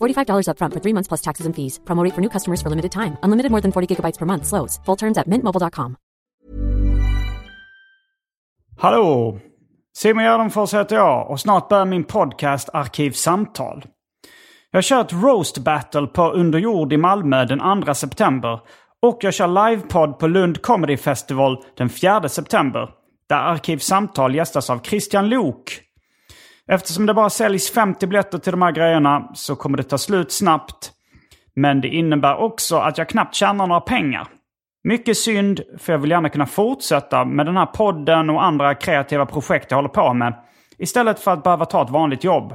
$45 upfront for three months plus taxes and fees. Promo rate for new customers for limited time. Unlimited more than 40 gigabytes per month. Slows. Full terms at mintmobile.com. Hallå! Simon Gärdenfors heter jag och snart börjar min podcast Arkivsamtal. Jag kör ett roast battle på Under jord i Malmö den 2 september och jag kör livepodd på Lund Comedy Festival den 4 september. Där Arkivsamtal gästas av Christian Lok. Eftersom det bara säljs 50 biljetter till de här grejerna så kommer det ta slut snabbt. Men det innebär också att jag knappt tjänar några pengar. Mycket synd, för jag vill gärna kunna fortsätta med den här podden och andra kreativa projekt jag håller på med. Istället för att behöva ta ett vanligt jobb.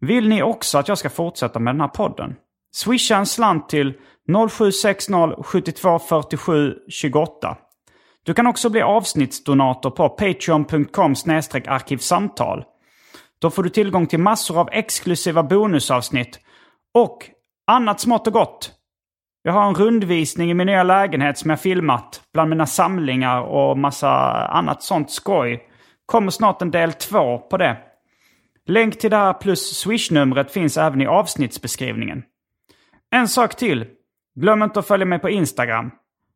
Vill ni också att jag ska fortsätta med den här podden? Swisha en slant till 0760 72 47 28. Du kan också bli avsnittsdonator på patreon.com arkivsamtal. Då får du tillgång till massor av exklusiva bonusavsnitt och annat smått och gott. Jag har en rundvisning i min nya lägenhet som jag filmat bland mina samlingar och massa annat sånt skoj. Kommer snart en del två på det. Länk till det här plus swishnumret finns även i avsnittsbeskrivningen. En sak till. Glöm inte att följa mig på Instagram.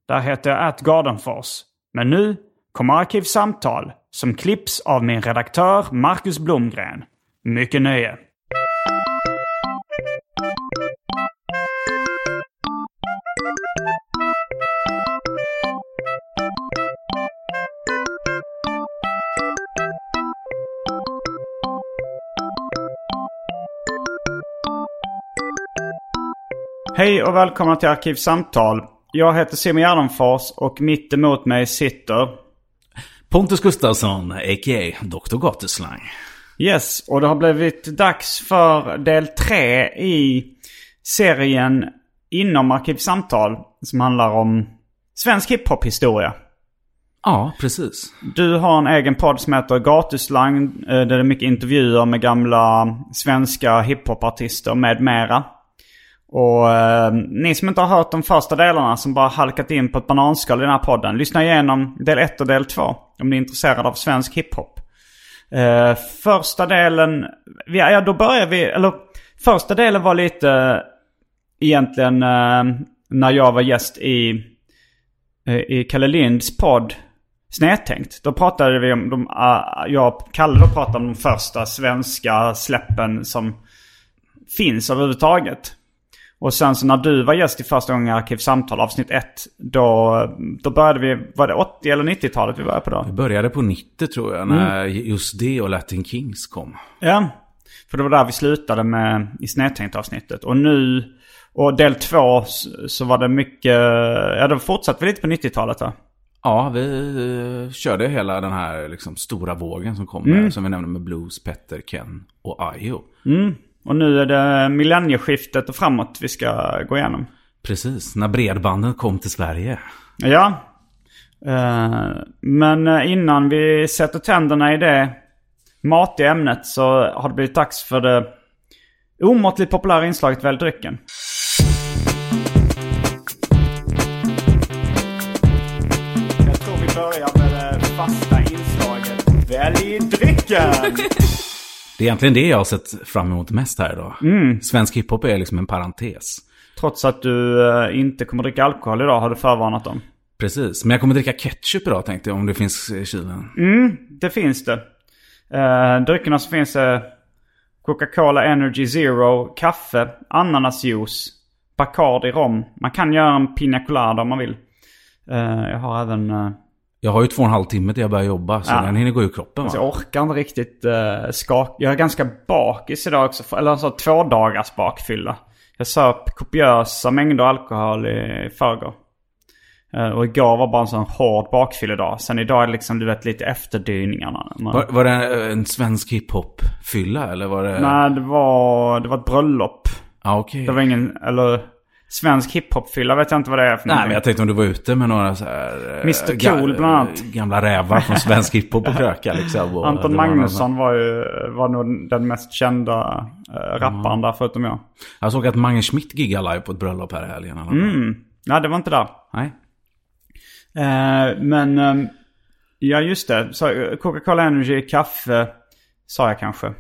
Där heter jag atgardenfors. Men nu kommer Arkivsamtal som klipps av min redaktör Marcus Blomgren. Mycket nöje! Hej och välkomna till Arkivsamtal. Jag heter Simon Gärdenfors och mitt emot mig sitter... Pontus Gustafsson, a.k.a. Dr. Gatuslang. Yes, och det har blivit dags för del tre i serien inom Arkivsamtal som handlar om svensk hiphop-historia. Ja, precis. Du har en egen podd som heter Gatuslang eh, där det är mycket intervjuer med gamla svenska hiphopartister med mera. Och eh, ni som inte har hört de första delarna som bara halkat in på ett bananskal i den här podden. Lyssna igenom del 1 och del 2 om ni är intresserade av svensk hiphop. Eh, första delen, ja, då börjar vi, eller första delen var lite egentligen eh, när jag var gäst i, eh, i Kalle Linds podd Snedtänkt. Då pratade vi om, de, uh, jag och Kalle då pratade om de första svenska släppen som finns överhuvudtaget. Och sen så när du var gäst i första gången i Arkivsamtal avsnitt 1. Då, då började vi, var det 80 eller 90-talet vi började på då? Vi började på 90 tror jag, när mm. just det och Latin Kings kom. Ja, för det var där vi slutade med i Snedtänkt avsnittet. Och nu, och del två så var det mycket, ja då fortsatte vi lite på 90-talet va? Ja, vi uh, körde hela den här liksom, stora vågen som kom mm. där, som vi nämnde med Blues, Petter, Ken och Ayo. Mm. Och nu är det millennieskiftet och framåt vi ska gå igenom. Precis, när bredbanden kom till Sverige. Ja. Uh, men innan vi sätter tänderna i det matiga ämnet så har det blivit dags för det omåttligt populära inslaget Välj drycken. Jag tror vi börjar med det fasta inslaget Välj drycken! Det är egentligen det jag har sett fram emot mest här idag. Mm. Svensk hiphop är liksom en parentes. Trots att du uh, inte kommer dricka alkohol idag har du förvarnat dem. Precis, men jag kommer dricka ketchup idag tänkte jag om det finns i kylen. Mm, det finns det. Uh, dryckerna som finns är Coca-Cola Energy Zero, kaffe, ananasjuice, Bacardi rom. Man kan göra en pina colada om man vill. Eh, jag har även... eh, Jag har ju två och en halv timme till jag börjar jobba, så Ja. den hinner gå ur kroppen alltså, va? jag orkar inte riktigt uh, skak... Jag är ganska bakis idag också. Eller alltså två dagars bakfylla. Jag söp kopiösa mängder alkohol i förrgår. Eh, och igår var bara en sån hård bakfylledag. Sen idag är det liksom, du vet, lite efterdyningarna. Man, Var, var det en svensk hiphop-fylla eller var det... Nej, det var, det var ett bröllop. Ja, okej. Det var ingen, eller svensk hiphopfylla vet jag inte vad det är för Nej, någonting. men jag tänkte om du var ute med några så här... eh, Mr. Cool, bland annat. Gamla rävar från svensk hiphop och kröka liksom. Och Anton Magnusson var ju var nog den mest kända uh, rapparen där förutom jag. Jag såg att Mange Schmidt giggade live på ett bröllop här i helgen. Mm. Nej, det var inte där. Nej. Eh, men, ehm, ja just det. Eh, Coca-Cola Energy, kaffe, sa jag kanske.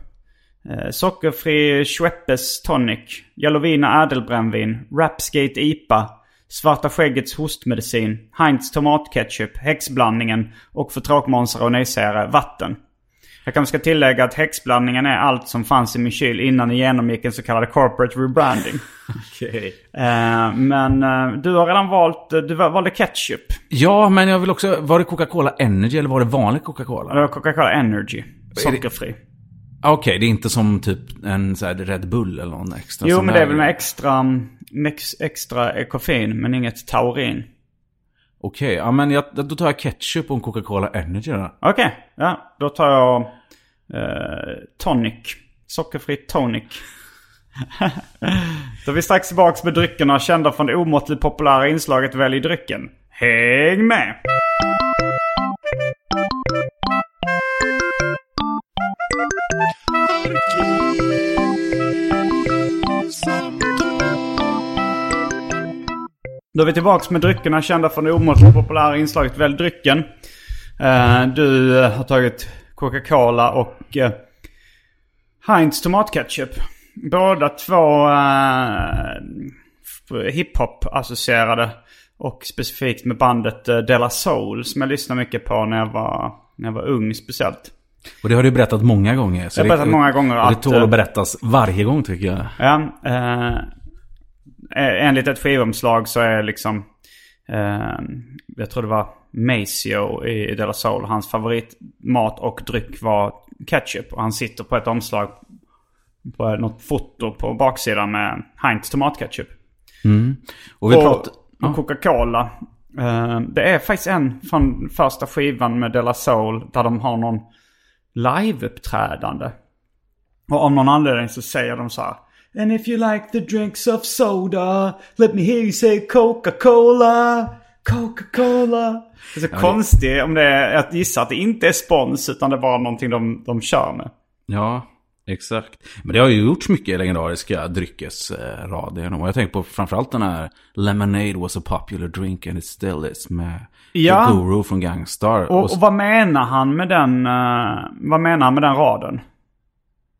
Eh, sockerfri Schweppes tonic, Jalovina ädelbrännvin, Rapsgate IPA, Svarta skäggets hostmedicin, Heinz tomatketchup, häxblandningen och för tråkmånsar och nejsägare vatten. Jag kanske ska tillägga att häxblandningen är allt som fanns i min kyl innan ni genomgick en så kallad corporate rebranding. Okej. Eh, men eh, du har redan valt, du valde ketchup. Ja, men jag vill också... Var det Coca-Cola Energy eller var det vanlig Coca-Cola? Det var Coca-Cola Energy. Sockerfri. Ah, Okej, det är inte som typ en så här Red Bull eller någon extra Jo, men det är väl med extra, extra koffein, men inget taurin. Okej, ja men jag, då tar jag ketchup och en Coca-Cola Energy då. Okej, ja. Då tar jag eh, tonic. Sockerfri tonic. då är vi strax tillbaka med dryckerna kända från det omåttligt populära inslaget Välj drycken. Häng med! Då är vi tillbaka med dryckerna kända från det omåttligt populära inslaget Välj drycken. Eh, du har tagit Coca-Cola och eh, Heinz tomatketchup. Båda två eh, hiphop-associerade. Och specifikt med bandet De La Soul som jag lyssnade mycket på när jag var, när jag var ung speciellt. Och det har du berättat många gånger. Jag har det- berättat många gånger Och det tål eh, att berättas varje gång tycker jag. Ja, eh, enligt ett skivomslag så är liksom, eh, jag tror det var Maceo i Della Soul, hans favoritmat och dryck var ketchup. Och han sitter på ett omslag på något foto på baksidan med Heinz tomatketchup. Och vi och, pratar... och Coca-Cola. Eh, det är faktiskt en från första skivan med Della Soul där de har någon live-uppträdande. Och av någon anledning så säger de så här. And if you like the drinks of soda, let me hear you say Coca-Cola, Coca-Cola. Det är så konstigt om det är, att gissa att det inte är spons utan det är bara någonting de, de kör med. Ja, exakt. Men det har ju gjorts mycket legendariska dryckesrader genom. Och jag tänker på framförallt den här Lemonade was a popular drink and it still is med Ja. The Guru från Gangstar. Och, och vad menar han med den, eh, vad menar han med den raden?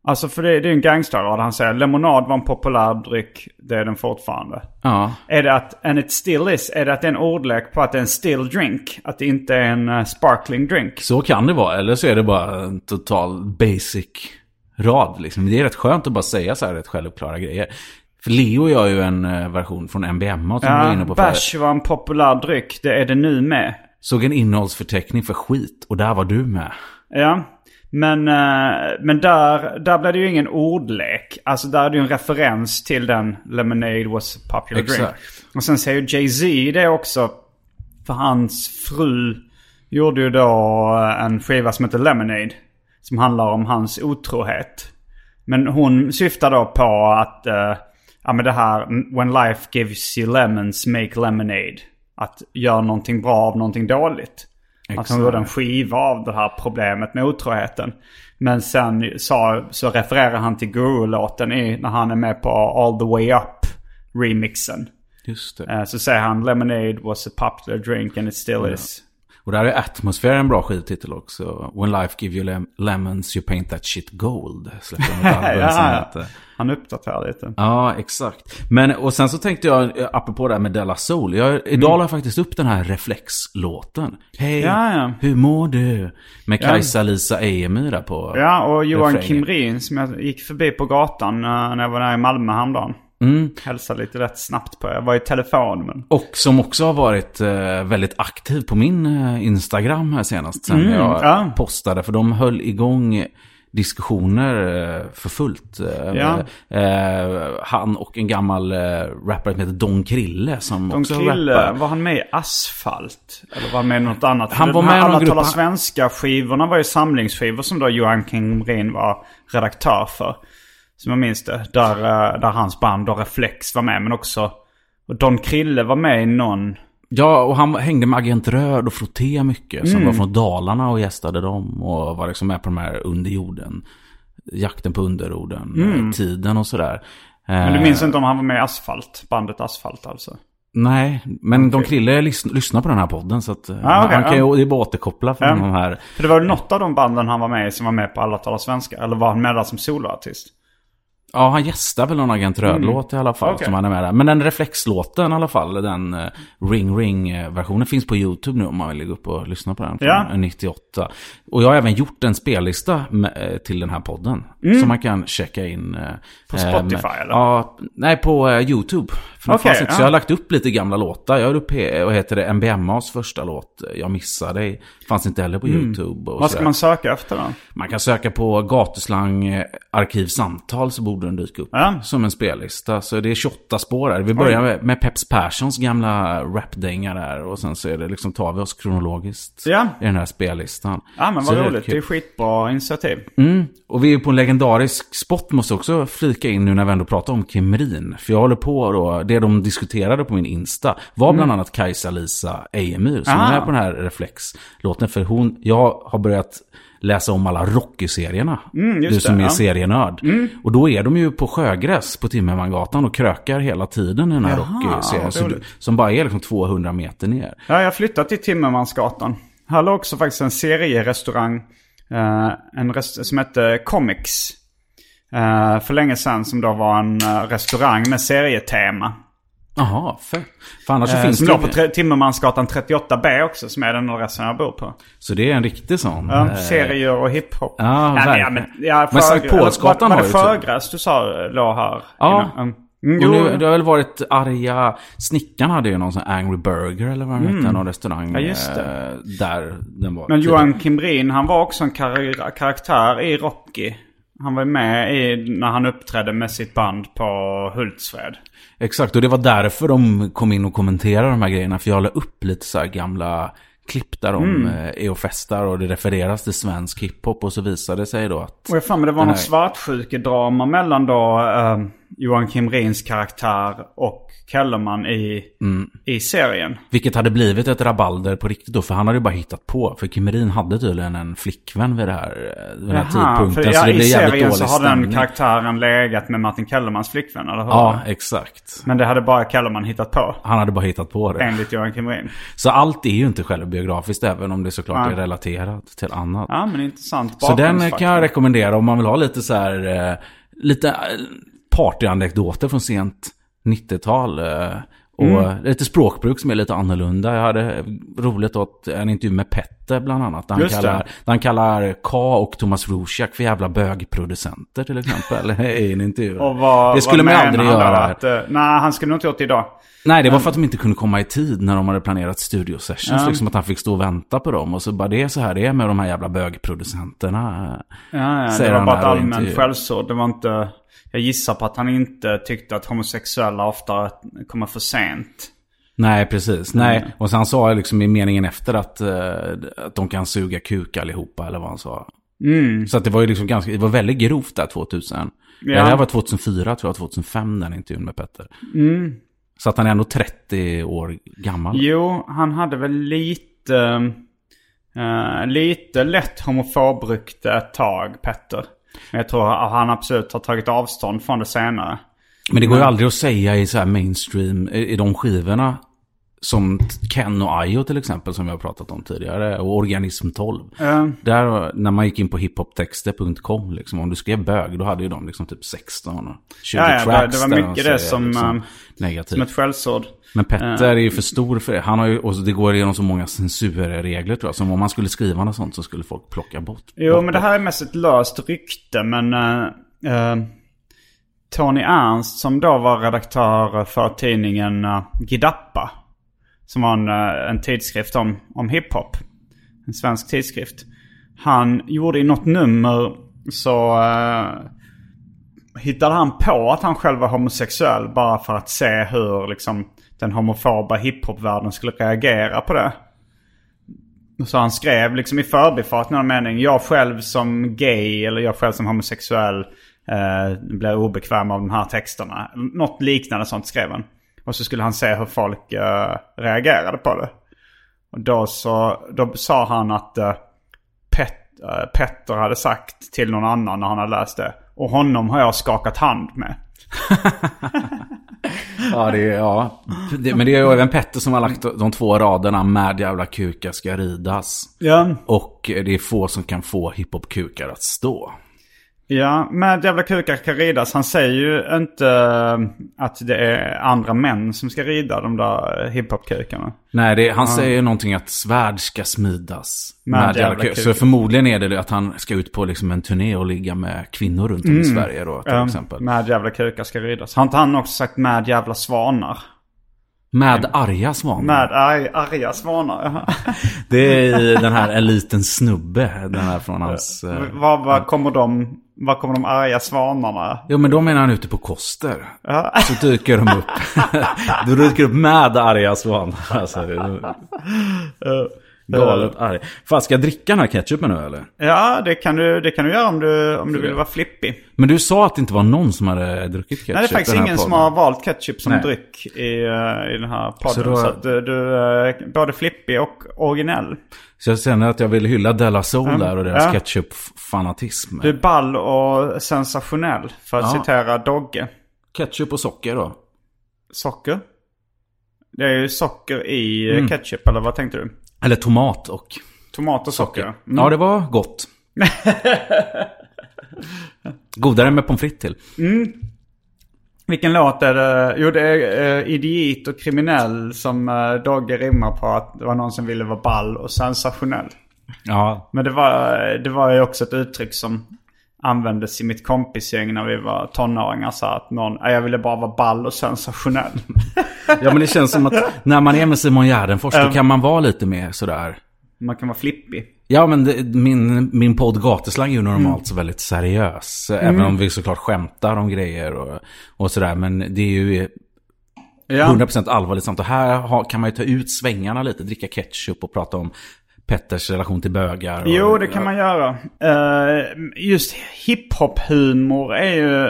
Alltså för det, det är en gangsterrad. Han säger lemonad var en populär dryck. Det är den fortfarande. Ja, Är det att, and it still is, är det att det är en ordlek på att det är en still drink? Att det inte är en eh, sparkling drink? så kan det vara. Eller så är det bara en total basic rad. Liksom. Det är rätt skönt att bara säga så här rätt självklara grejer. För Leo gör ju en eh, version från MBMA som vi var inne Ja, på bärs var en populär dryck. Det är det nu med. Såg en innehållsförteckning för skit och där var du med. Ja. Men, eh, men där, där blev det ju ingen ordlek. Alltså där är det ju en referens till den Lemonade was a popular drink. Exakt. Och sen säger Jay-Z det också. För hans fru gjorde ju då eh, en skiva som heter Lemonade. Som handlar om hans otrohet. Men hon syftar då på att, ja men det här, when life gives you lemons, make lemonade. Att göra någonting bra av någonting dåligt. Att hon Exakt. gjorde en skiva av det här problemet med otroheten. Men sen sa, så refererar han till Guru-låten när han är med på All the way up remixen. Just det. Eh, Så säger han Lemonade was a popular drink and it still is. Och där är Atmosphere en bra skivtitel också. When life give you lem- lemons you paint that shit gold. Släppte de ett album Ja, som heter. Han uppdaterar lite. Ja, exakt. Men och sen så tänkte jag, apropå det här med Della Soul. Jag, idag la jag faktiskt upp den här Reflex-låten. Hej, Mm. Ja, ja. hur mår du? Med Kajsa-Lisa Ejemyr där på Ja, och Johan refrängen. Kimrin som jag gick förbi på gatan eh, när jag var där i Malmö häromdagen. Mm. Hälsade lite rätt snabbt på. Jag var i telefon men... Och som också har varit eh, väldigt aktiv på min eh, Instagram här senast. Sen Mm, jag ja. postade. För de höll igång diskussioner eh, för fullt. Ja. han och en gammal rappare som heter Don Krille. Som Don också Krille, rappar. var han med i Asfalt? Eller var han med i något annat? Han var här med i någon Alla grupp- talar svenska-skivorna var ju samlingsskivor som då Johan King var redaktör för. Som jag minns det. Där, eh, där hans band och Reflex var med. Men också... Don Krille var med i någon... Ja, och han hängde med Agent Röd och Frotté mycket. Mm. Som var från Dalarna och gästade dem. Och var liksom med på de här under jorden. Jakten på underorden. eh, Tiden och sådär. Mm. Men du Eh, minns inte om han var med i Asfalt? Bandet Asfalt alltså? Nej, men Don Krille lys- lyssnar på den här podden. Så att, Ah, han kan ja. ju, bara återkoppla från Ja. de här. För det var något av de banden han var med i som var med på Alla talar svenska? Eller var han med där som soloartist? Ja, han gästar väl någon Agent Röd-låt i alla fall. Mm. Okej. Som han är med där. Men den reflexlåten i alla fall, den eh, Ring Ring-versionen finns på YouTube nu om man vill gå upp och lyssna på den. Från Ja. 98. Och jag har även gjort en spellista med, eh, till den här podden. Som man kan checka in. eh, Mm. På eh, Spotify, med- eller? Ja, nej på eh, YouTube. För Okej, fanns inte, Så ja. jag har lagt upp lite gamla låtar. Jag har upp, eh, vad heter det, MBMAs första låt, eh, Jag missar dig. Fanns inte heller på YouTube. Mm. Vad ska man söka efter då? Man kan söka på gatuslang eh, arkivsamtal så borde den dyka upp. Ja. Som en spellista. Så det är 28 spår här. Vi börjar med, med Peps Perssons gamla rapdänga där. Och sen så är det liksom, tar vi oss kronologiskt Ja. i den här spellistan. Ja men vad roligt. Det är skitbra initiativ. Mm. Och vi är på en legendarisk spot måste också flika in nu när vi ändå pratar om Kimrin. För jag håller på då, det de diskuterade på min Insta var bland annat Kajsa-Lisa Ejemyr som Ah. är på den här Reflex-låten. För hon, jag har börjat läsa om alla Rocky-serierna. Mm, du som det, är ja. serienörd. Och då är de ju på Sjögräs på Timmermangatan och krökar hela tiden i den här Rocky-serien. Som bara är liksom 200 meter ner. Ja, jag flyttat till Timmermansgatan. Här låg också faktiskt en serierestaurang. eh, en rest- som hette Comics. eh, för länge sedan som då var en eh, restaurang med serietema. Jaha, fett. För annars så Eh, finns som det... låg på Timmermansgatan 38B också som är den adressen jag bor på. Så det är en riktig sån. Ja, serier och hiphop. Ja, men, verkligen. ja, men, ja, Men Fög- Sankt Paulsgatan var, var det typ- Förgräs du sa låg här? Ja. innan? Mm. Mm, Och nu, det har väl varit arga... Snickaren hade ju någon sån Angry Burger eller vad den hette, någon restaurang. Mm. Ja, just det. eh, Där den var. Men. Johan Kimbrin, han var också en kar- karaktär i Rocky. Han var med i, när han uppträdde med sitt band på Hultsfred. Exakt, och det var därför de kom in och kommenterade de här grejerna. För jag la upp lite så här gamla klipp där de Mm. eh, är och festar och det refereras till svensk hiphop. Och så visade det sig då att... Och jag fan, men det var här- svartsjukedrama mellan då eh, Johan Kimrins karaktär och Kellerman i, Mm. i serien. Vilket hade blivit ett rabalder på riktigt då. För han hade ju bara hittat på. För Kimmerin hade tydligen en flickvän vid, det här, vid den här tidpunkten. för, så ja, det i blev jävligt serien dålig så har den karaktären legat med Martin Kellermans flickvän, eller hur? Ja, exakt. Men det hade bara Kellerman hittat på. Han hade bara hittat på det. Enligt Johan Kimrin. Så allt är ju inte självbiografiskt även om det såklart Nej. är relaterat till annat. Ja, men intressant så den kan jag rekommendera om man vill ha lite så här, eh, lite eh, partyanekdoter från sent 90-tal. Eh, och Mm. lite språkbruk som är lite annorlunda. Jag hade roligt åt en intervju med Petter bland annat. Där han, Just kallar, där han kallar K och Thomas Rosiak för jävla bögproducenter till exempel. I en intervju. Och vad, det skulle man aldrig göra. Att, eh, nej, han skulle nog inte gjort det idag. Nej, det var för att de inte kunde komma i tid när de hade planerat studio sessions. Liksom att han fick stå och vänta på dem. Och så bara det är så här det är med de här jävla bögproducenterna. Ja, ja, det var bara ett allmänt skällsord. Det var inte... Jag gissar på att han inte tyckte att homosexuella ofta kommer för sent. Nej, precis. Nej, Mm. och sen sa jag liksom i meningen efter att, eh, att de kan suga kuk allihopa, eller vad han sa. Mm. Så att det var ju liksom ganska, det var väldigt grovt där 2000. Ja. Det här var 2004 tror jag, 2005 den intervjun med Petter. Mm. Så att han är ändå 30 år gammal. Jo, han hade väl lite... eh, lite lätt homofobrykte ett tag, Petter. Men jag tror att han absolut har tagit avstånd från det senare. Men det går ju aldrig att säga i så här mainstream, i, i de skivorna. Som Ken och Ayo till exempel, som vi har pratat om tidigare. Och Organism 12. Eh, Där, när man gick in på hiphoptexter.com, liksom, om du skrev bög, då hade ju de liksom typ 16 och 20 Ja, ja, det- tracks. det var där de mycket det som, liksom, eh, negativt. som ett skällsord. Men Petter är ju för stor för det. Han har ju, och det går igenom så många censurregler tror jag. Som om man skulle skriva något sånt så skulle folk plocka bort. Jo, bort men det här är mest ett löst rykte, men... eh, eh, Tony Ernst som då var redaktör för tidningen uh, Gidappa. Som var en, eh, en tidskrift om, om hiphop. En svensk tidskrift. Han gjorde i något nummer så uh, hittade han på att han själv var homosexuell bara för att se hur liksom, den homofoba hiphopvärlden skulle reagera på det. Så han skrev liksom i förbifart någon mening. Jag själv som gay eller jag själv som homosexuell eh, blir obekväm av de här texterna. Något liknande sånt skrev han. Och så skulle han se hur folk eh, reagerade på det. Och då, så, då sa han att eh, Pet, eh, Petter hade sagt till någon annan när han hade läst det. Och honom har jag skakat hand med. Ja, det är, ja. Det, men det är ju även Petter som har lagt de två raderna med jävla kukar ska ridas. Ja. Och det är få som kan få hiphop-kukar att stå. Ja, med jävla kukar kan ridas. Han säger ju inte eh, att det är andra män som ska rida de där eh, hiphop-kukarna. Nej, det, han säger någonting att svärd ska smidas. Med Med, jävla jävla kuk. kuk. Så förmodligen är det att han ska ut på liksom en turné och ligga med kvinnor runt om i Sverige då, till Ja, exempel. Med jävla kukar ska ridas. Har inte han också sagt med jävla svanar? Med arga svanar. Med arg, arga svanar, ja. Det är den här En liten snubbe, den här från hans... eh, Vad vad kommer de, vad kommer de arga svanarna? Jo men då menar han ute på Koster. Ja. Så dyker de upp. då dyker upp med arga svanar. Alltså, galet arg. Fan, ska jag dricka den här ketchupen nu eller? Ja, det kan du, det kan du göra om du, om du vill vara flippig. Men du sa att det inte var någon som hade druckit ketchup Nej, det är faktiskt ingen som podden. har valt ketchup som Nej. dryck i, eh, i den här podden. Så Så, då- att du, du är både flippig och originell. Så jag känner att jag vill hylla Della Soul där och deras Ja. ketchup-fanatism. Du är ball och sensationell, för att Ja. citera Dogge. Ketchup och socker då? Socker? Det är ju socker i eh, Mm. ketchup, eller vad tänkte du? Eller tomat och Tomat och socker. socker. Mm. Ja, det var gott. Godare med pommes frites till. Vilken låt är det? Jo, det är uh, Idiot och kriminell som uh, Dogge rimmar på att det var någon som ville vara ball och sensationell. Ja. Men det var, det var ju också ett uttryck som användes i mitt kompisgäng när vi var tonåringar. Så att någon, "Nej, jag ville bara vara ball och sensationell. ja, men det känns som att när man är med Simon Gärdenfors då kan man vara lite mer sådär. Man kan vara flippig. Ja, men det, min, min podd Gateslang är ju normalt så väldigt seriös. Även om vi såklart skämtar om grejer och, och sådär. Men det är ju Ja. 100% allvarligt samt. Och här har, kan man ju ta ut svängarna lite, dricka ketchup och prata om Petters relation till bögar. Och, Jo, det kan man göra. Uh, just hiphop-humor är ju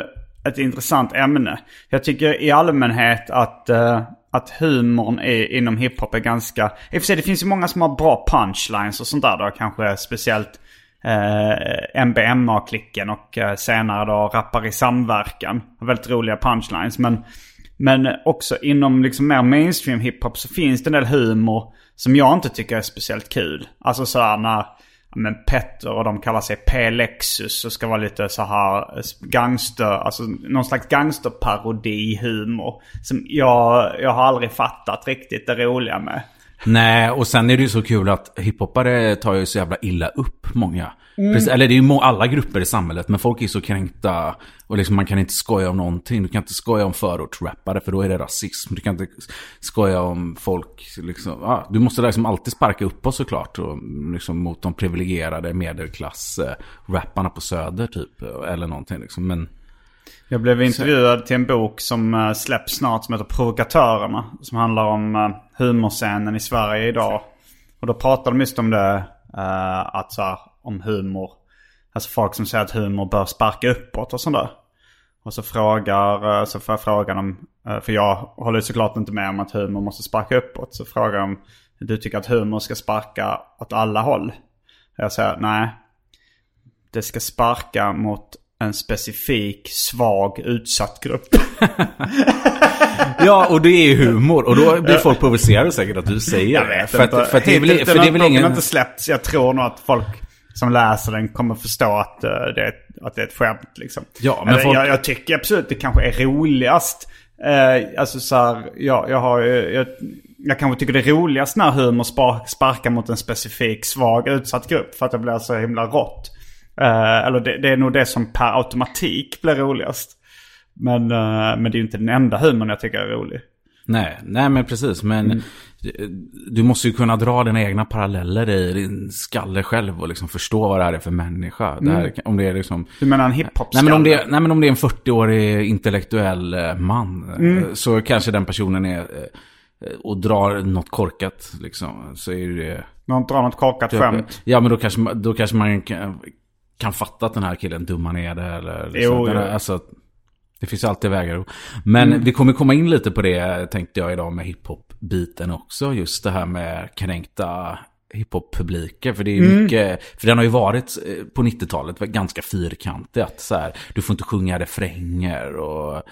ett intressant ämne. Jag tycker i allmänhet att, uh, att humorn är, inom hiphop är ganska... I och för sig, det finns ju många som har bra punchlines och sånt där då. Kanske speciellt eh, uh, MBMA-klicken och uh, senare då Rappar i samverkan. Väldigt roliga punchlines. Men, men också inom liksom mer mainstream hiphop så finns det en del humor som jag inte tycker är speciellt kul. Alltså så här när men Petter och de kallar sig P-Lexus och ska vara lite så här eh, gangster, alltså någon slags gangsterparodi-humor. Som jag, jag har aldrig fattat riktigt det roliga med. Nej, och sen är det ju så kul att hiphoppare tar ju så jävla illa upp många. Precis, eller det är ju må- alla grupper i samhället, men folk är så kränkta. Och liksom man kan inte skoja om någonting. Du kan inte skoja om förortsrappare, för då är det rasism. Du kan inte skoja om folk, liksom. Ja, du måste liksom alltid sparka upp oss såklart. Och liksom mot de privilegierade medelklass-rapparna på Söder typ. Eller någonting liksom. Men Jag blev intervjuad till en bok som eh, släpps snart som heter Provokatörerna. Som handlar om uh, humorscenen i Sverige idag. Och då pratar de just om det, eh, att så här, om humor. Alltså folk som säger att humor bör sparka uppåt och sånt där. Och så frågar, eh, så får jag frågan om, eh, för jag håller såklart inte med om att humor måste sparka uppåt. Så frågar om du tycker att humor ska sparka åt alla håll. Jag säger nej. Det ska sparka mot en specifik svag utsatt grupp. Ja, och det är ju humor. Och då blir folk provocerade säkert att du säger det. För att, för att det är väl, för det är väl ingen... inte släppts. Jag tror nog att folk som läser den kommer förstå att, eh, det, är, ett- att det är ett skämt. Liksom. Ja, men Eller, folk- jag, jag tycker absolut det kanske är roligast. Eh, alltså så här, ja, jag har ju- jag, jag kanske tycker det är roligast när humor spar, sparkar mot en specifik svag utsatt grupp. För att det blir så himla rått. Eh, eller det, det är nog det som per automatik blir roligast. Men, eh, men det är ju inte den enda humorn jag tycker är rolig. Nej, nej men precis. Men Mm. du måste ju kunna dra dina egna paralleller i din skalle själv och liksom förstå vad det här är för människa. Det här, om det är liksom... Du menar en hiphop Nej men, om det, är- nej men om det är en 40-årig intellektuell eh, man Mm. så kanske den personen är och drar något korkat liksom. Så är det... Någon drar något korkat skämt. Ja men då kanske, man- då kanske man kan, fatta att den här killen dummar ner det eller liksom. Jo, Den jo. Alltså, det finns alltid vägar. Men Mm. vi kommer komma in lite på det tänkte jag idag med hiphop-biten också. Just det här med kränkta hiphop-publiker. För det är Mm. mycket, för den har ju varit eh, på 90-talet ganska fyrkantig. Att så här, du får inte sjunga refränger och...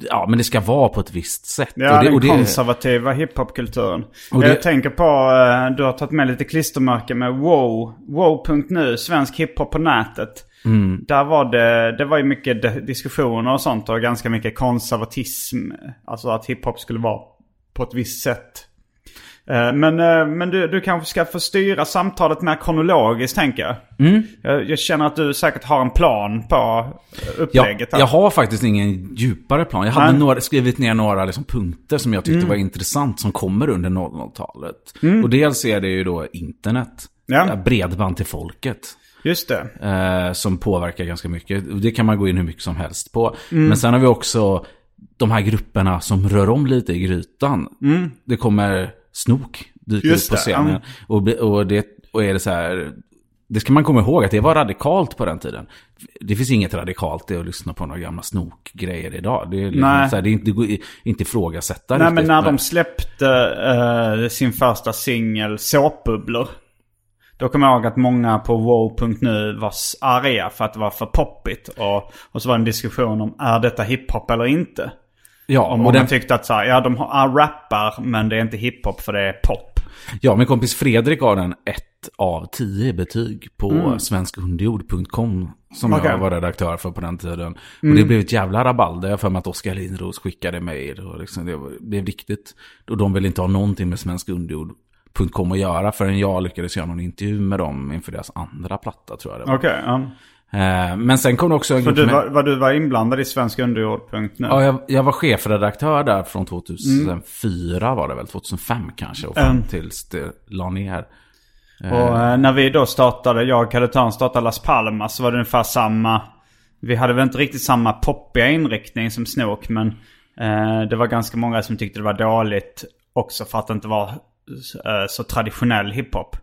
Ja, men det ska vara på ett visst sätt. Ja, och det, den och det, konservativa hiphopkulturen. Jag tänker på, eh, du har tagit med lite klistermärken med wow. Wow.nu, svensk hiphop på nätet. Mm. Där var det, det var ju mycket diskussioner och sånt och ganska mycket konservatism. Alltså att hiphop skulle vara på ett visst sätt. Eh, Men, eh, men du, du kanske ska få styra samtalet mer kronologiskt tänker jag. Mm. Jag, jag känner att du säkert har en plan på Ja, upplägget. här. jag har faktiskt ingen djupare plan. Jag hade Nej. några, skrivit ner några liksom punkter som jag tyckte Mm. var intressant som kommer under 00-talet. Och dels är det ju då internet. Ja. Ja, Bredband till folket. Just det. Eh, som påverkar ganska mycket. Det kan man gå in hur mycket som helst på. Mm. Men sen har vi också de här grupperna som rör om lite i grytan. Det kommer snok dyker. Just upp på scenen. Och, och, det, och är det så här... Det ska man komma ihåg att det var radikalt på den tiden. Det finns inget radikalt i att lyssna på några gamla snokgrejer idag. Det är, liksom Nej. så här, det är inte, inte ifrågasätta Nej men när de släppte eh, sin första singel Såpbubblor. Då kommer jag ihåg att många på wow.nu var arga för att det var för poppigt. Och, och så var det en diskussion om är detta hiphop eller inte. Ja, Och och många den, tyckte att så här, ja de har, rappar men det är inte hiphop för det är pop. ja, min kompis Fredrik har den ett av tio betyg på svenskunderjord.com. Som Okej. jag var redaktör för på den tiden. Och det blev ett jävla rabalder. Jag för mig att Oskar Lindros skickade mejl. Och liksom det blev riktigt. Och de ville inte ha någonting med svenskunderjord.com att göra. Förrän jag lyckades göra någon intervju med dem inför deras andra platta tror jag det var. Okej, ja. Eh, Men sen kom det också en För du var, var du var inblandad i Svensk Underjord.nu? Ja, jag, jag var chefredaktör där från 2004 var det väl, 2005 kanske. Och fram Mm. tills det la ner. Och eh, när vi då startade, jag och Kalle Törn startade Las Palmas så var det ungefär samma. Vi hade väl inte riktigt samma poppiga inriktning som Snook men eh, det var ganska många som tyckte det var dåligt också för att det inte var eh, så traditionell hiphop.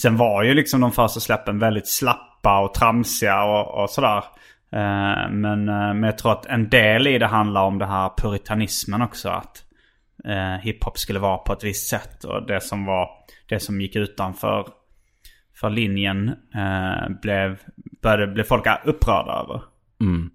Sen var ju liksom de första släppen väldigt slappa och tramsiga och, och sådär. Eh, men, eh, men jag tror att en del i det handlar om det här puritanismen också. Att eh, hiphop skulle vara på ett visst sätt. Och det som var det som gick utanför för linjen eh, blev, började, blev folk upprörda över. Mm.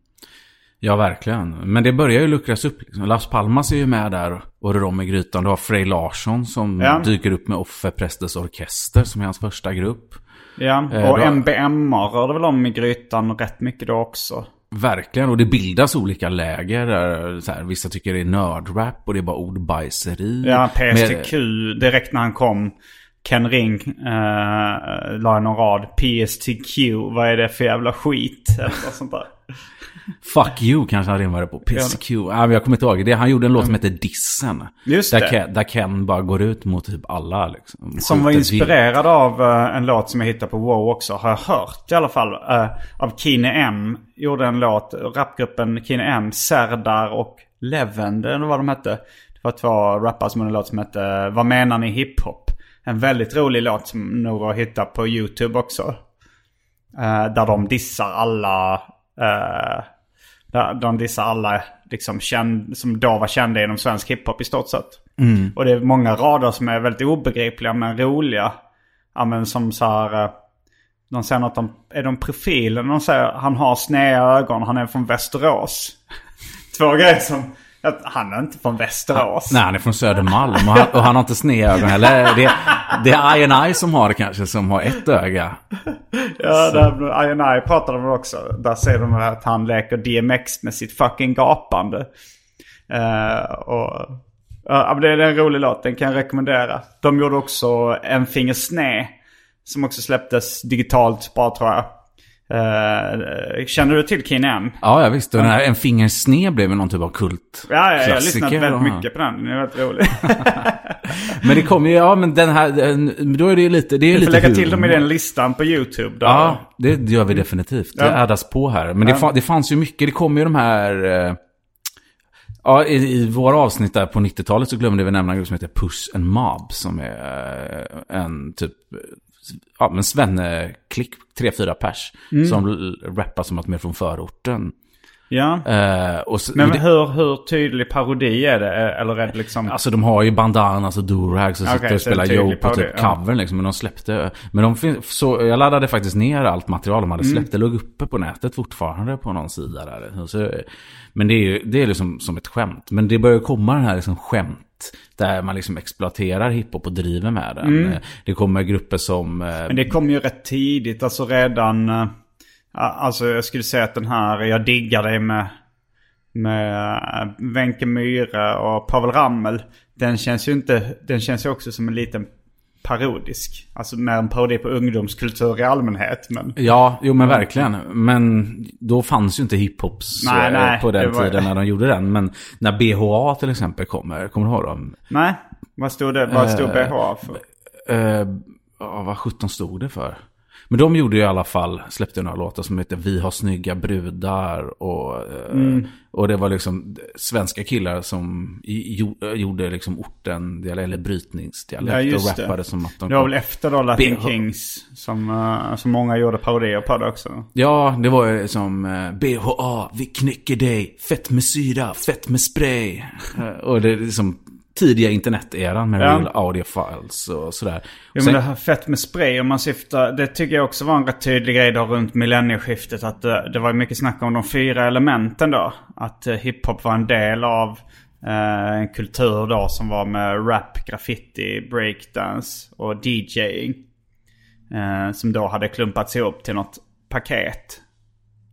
Ja, verkligen. Men det börjar ju luckras upp. Liksom. Las Palmas är ju med där och rör om i grytan. Du har Frej Larsson som Ja. dyker upp med Offe Prästes Orkester som är hans första grupp. Ja, Eh, och då- MBMA rörde väl om i grytan rätt mycket då också. Verkligen, och det bildas olika läger. Där, så här, vissa tycker det är nördrap och det är bara ordbajseri. Ja, PSTQ, direkt när han kom. Ken Ring eh, la någon rad. PSTQ, vad är det för jävla skit? Eller något sånt där. Fuck you kanske han rimmade på. PSQ. Ja. men jag kommer inte ihåg. Det, han gjorde en låt som heter Dissen. Just där det. Ken, där Ken bara går ut mot typ alla. Liksom, Som var inspirerad av eh, en låt som jag hittade på Wow också. Har jag hört i alla fall. eh, av Kine M. Gjorde en låt. Rapgruppen Kine M, Serdar och Levend eller vad de hette. Det var två rappare som gjorde en låt som hette Vad menar ni hiphop? En väldigt rolig låt som nog att hitta på YouTube också. Eh, där de dissar alla... eh, där de dissar alla liksom känd, som då var kända inom svensk hiphop i stort sett. Och det är många rader som är väldigt obegripliga men roliga. Ja men som så här... eh, De säger något om, är de profilen? De säger han har sneda ögon, han är från Västerås. Två grejer som, han är inte från Västerås. Nej, han är från Södermalm och han, och han har inte snedögon heller. Det, det är I&I som har det kanske, som har ett öga. Ja, där, I&I pratade de också. Där säger de att han leker DMX med sitt fucking gapande. Eh, och, men det är en rolig låt, den kan jag rekommendera. De gjorde också En finger sned. Som också släpptes digitalt bara tror jag. Eh, känner du till Keen M? Ja, jag visste. Den här En fingers sned blev någon typ av kult. Ja, ja, jag har lyssnat väldigt ja. mycket på den. Den är väldigt rolig. Men det kommer ju, ja men den här, då är det ju lite, det är ju Vi får lite lägga till dem i den listan på YouTube. Där. Ja, det gör vi definitivt. Det Ja. addas på här. Men det, fa- det fanns ju mycket, det kom ju de här... eh, Ja, i, i våra avsnitt där på 90-talet så glömde vi nämna en grupp som heter Puss and Mob. Som är eh, en typ, ja men svenneklick, tre, fyra pers. Mm. Som rappar som att de är från förorten. Ja. Eh, och så, Men det, hur, hur tydlig parodi är det? Eh, Eller är det liksom... Alltså de har ju bandanas och durags och Okej, sitter och spelar Joe på typ covern liksom. Men de släppte... Men de fin- så jag laddade faktiskt ner allt material de hade Mm. släppt. Det låg uppe på nätet fortfarande på någon sida där. Så, men det är ju det är liksom som ett skämt. Men det börjar komma den här liksom skämt. Där man liksom exploaterar hiphop och driver med den. Mm. Eh, Det kommer grupper som... eh, Men det kom ju rätt tidigt, alltså redan... Alltså jag skulle säga att den här Jag diggar dig med... Med eh, Wenche Myhre och Pavel Ramel. Den känns ju inte... Den känns ju också som en liten parodisk. Alltså mer en parodi på ungdomskultur i allmänhet. Men... Ja, jo men verkligen. Men då fanns ju inte hiphops Nej, eh, nej, på den var- tiden när de gjorde den. Men när BHA till exempel kommer, kommer du ihåg dem? Nej, vad stod det? Vad stod Eh, BH för? Eh, ja, vad 17 stod det för? Men de gjorde ju i alla fall, släppte några låtar som heter Vi har snygga brudar och, eh, Mm. och det var liksom svenska killar som gjorde liksom orten, eller brytningsdialekt Ja, och det. rappade som att de Det var kom- väl efter då Latin BH. Kings som, eh, som många gjorde parodier på det också. Ja, det var ju som eh, BHA, vi knycker dig, fett med syra, fett med spray. Och det är liksom tidiga interneteran med Ja. real audio files och sådär. Jo men det här fett med spray om man syftar, det tycker jag också var en rätt tydlig grej då runt millennieskiftet. Att det, det var mycket snack om de fyra elementen då. Att eh, hiphop var en del av eh, en kultur då som var med rap, graffiti, breakdance och DJing. Eh, som då hade klumpats ihop till något paket.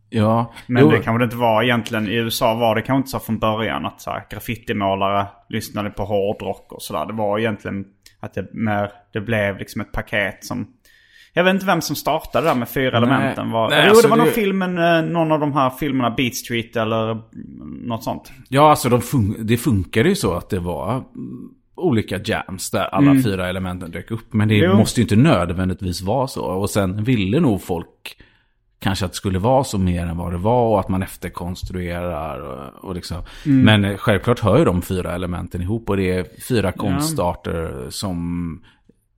Ja, Men jo. det kanske det inte var egentligen. I USA var det kanske inte så från början att så här, graffitimålare lyssnade på hårdrock och sådär. Det var egentligen att det, mer, det blev liksom ett paket som... Jag vet inte vem som startade det där med fyra elementen. Var, Nej, jo, alltså det var någon det- filmen, eh, någon av de här filmerna, Beat Street eller mm, något sånt. Ja, alltså de fun- det funkade ju så att det var mm, olika jams där alla fyra elementen dök upp. Men det Mm. Jo. måste ju inte nödvändigtvis vara så. Och sen ville nog folk kanske att det skulle vara så mer än vad det var och att man efterkonstruerar. Och, och liksom. Mm. Men eh, självklart hör ju de fyra elementen ihop och det är fyra konstarter som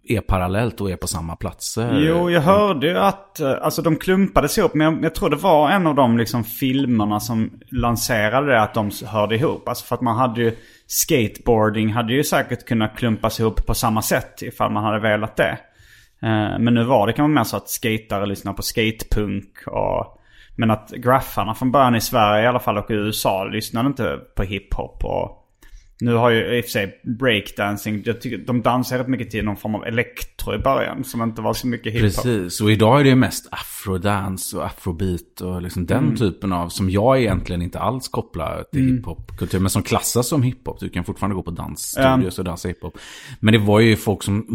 är parallellt och är på samma platser. Jo, jag hörde ju att eh, alltså, de klumpades ihop. Men jag, jag tror det var en av de liksom, filmerna som lanserade det att de hörde ihop. Alltså för att man hade ju... Skateboarding hade ju säkert kunnat klumpas ihop på samma sätt ifall man hade velat det. Eh, Men nu var det kanske mer så att skatare lyssnar på skatepunk och... Men att graffarna från början i Sverige i alla fall och i USA lyssnade inte på hiphop och... Nu har ju i och för sig breakdancing, jag tycker, de dansar rätt mycket till någon form av elektro i början som inte var så mycket hiphop. Precis, och idag är det mest afrodance och afrobeat och liksom den Mm. typen av, som jag egentligen inte alls kopplar till hiphopkultur, men som klassas som hiphop. Du kan fortfarande gå på dansstudios och dansa hiphop. Men det var ju folk som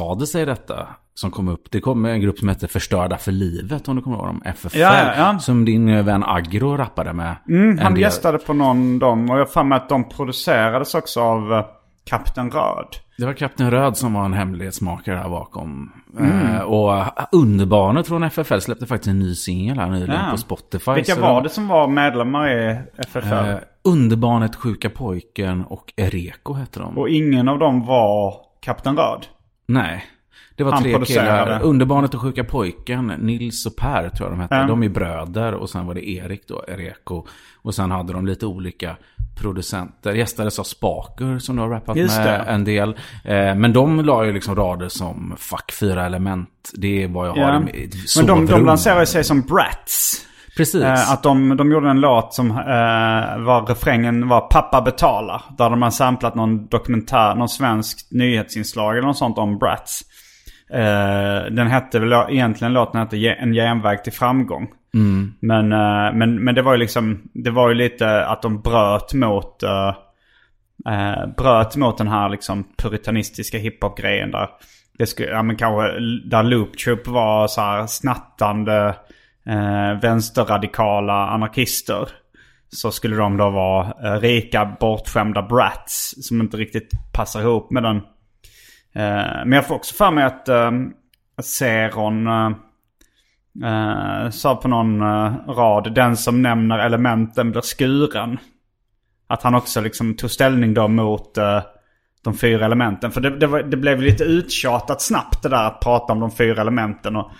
motsade sig detta som kom upp. Det kom en grupp som hette Förstörda för livet, om du kommer ihåg dem, FFL. Ja, ja, ja. Som din vän Agro rappade med. Mm, han del- gästade på någon dem och jag har mig att de producerades också av eh, Kapten Röd. Det var Kapten Röd som var en hemlighetsmakare här bakom. Mm. Eh, och eh, Underbarnet från FFL släppte faktiskt en ny singel här nyligen Ja. på Spotify. Vilka var de- det som var medlemmar i FFL? Eh, Underbarnet, Sjuka Pojken och Ereko hette de. Och ingen av dem var Kapten Röd? Nej. Det var Han tre killar. Underbarnet och Sjuka Pojken, Nils och Per tror jag de hette. Ja. De är bröder och sen var det Erik då, Ereko. Och sen hade de lite olika producenter. Gästades av Spaker som du har rappat Just med det. en del. Eh, men de la ju liksom rader som Fuck fyra element. Det är vad jag har Ja. i mitt Men de, de sovrum. lanserade sig som Brats. Precis. Eh, att de, de gjorde en låt som eh, var refrängen var Pappa betalar. Där de har samplat någon dokumentär, någon svensk nyhetsinslag eller något sånt om Brats. Eh, den hette väl egentligen låten hette En genväg till framgång. Men, eh, men, men det var ju liksom, det var ju lite att de bröt mot, eh, eh, bröt mot den här liksom puritanistiska hiphop-grejen där. Det skulle, ja men kanske, där Loop Troop var så här snattande eh, vänsterradikala anarkister. Så skulle de då vara eh, rika bortskämda brats som inte riktigt passar ihop med den. Eh, men jag får också för mig att eh, Seron eh, eh, sa på någon eh, rad, den som nämner elementen blir skuren. Att han också liksom tog ställning då mot eh, de fyra elementen. För det, det, var, det blev lite uttjatat snabbt det där att prata om de fyra elementen. Och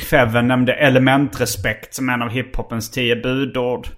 Feven nämnde elementrespekt som en av hiphopens tio budord.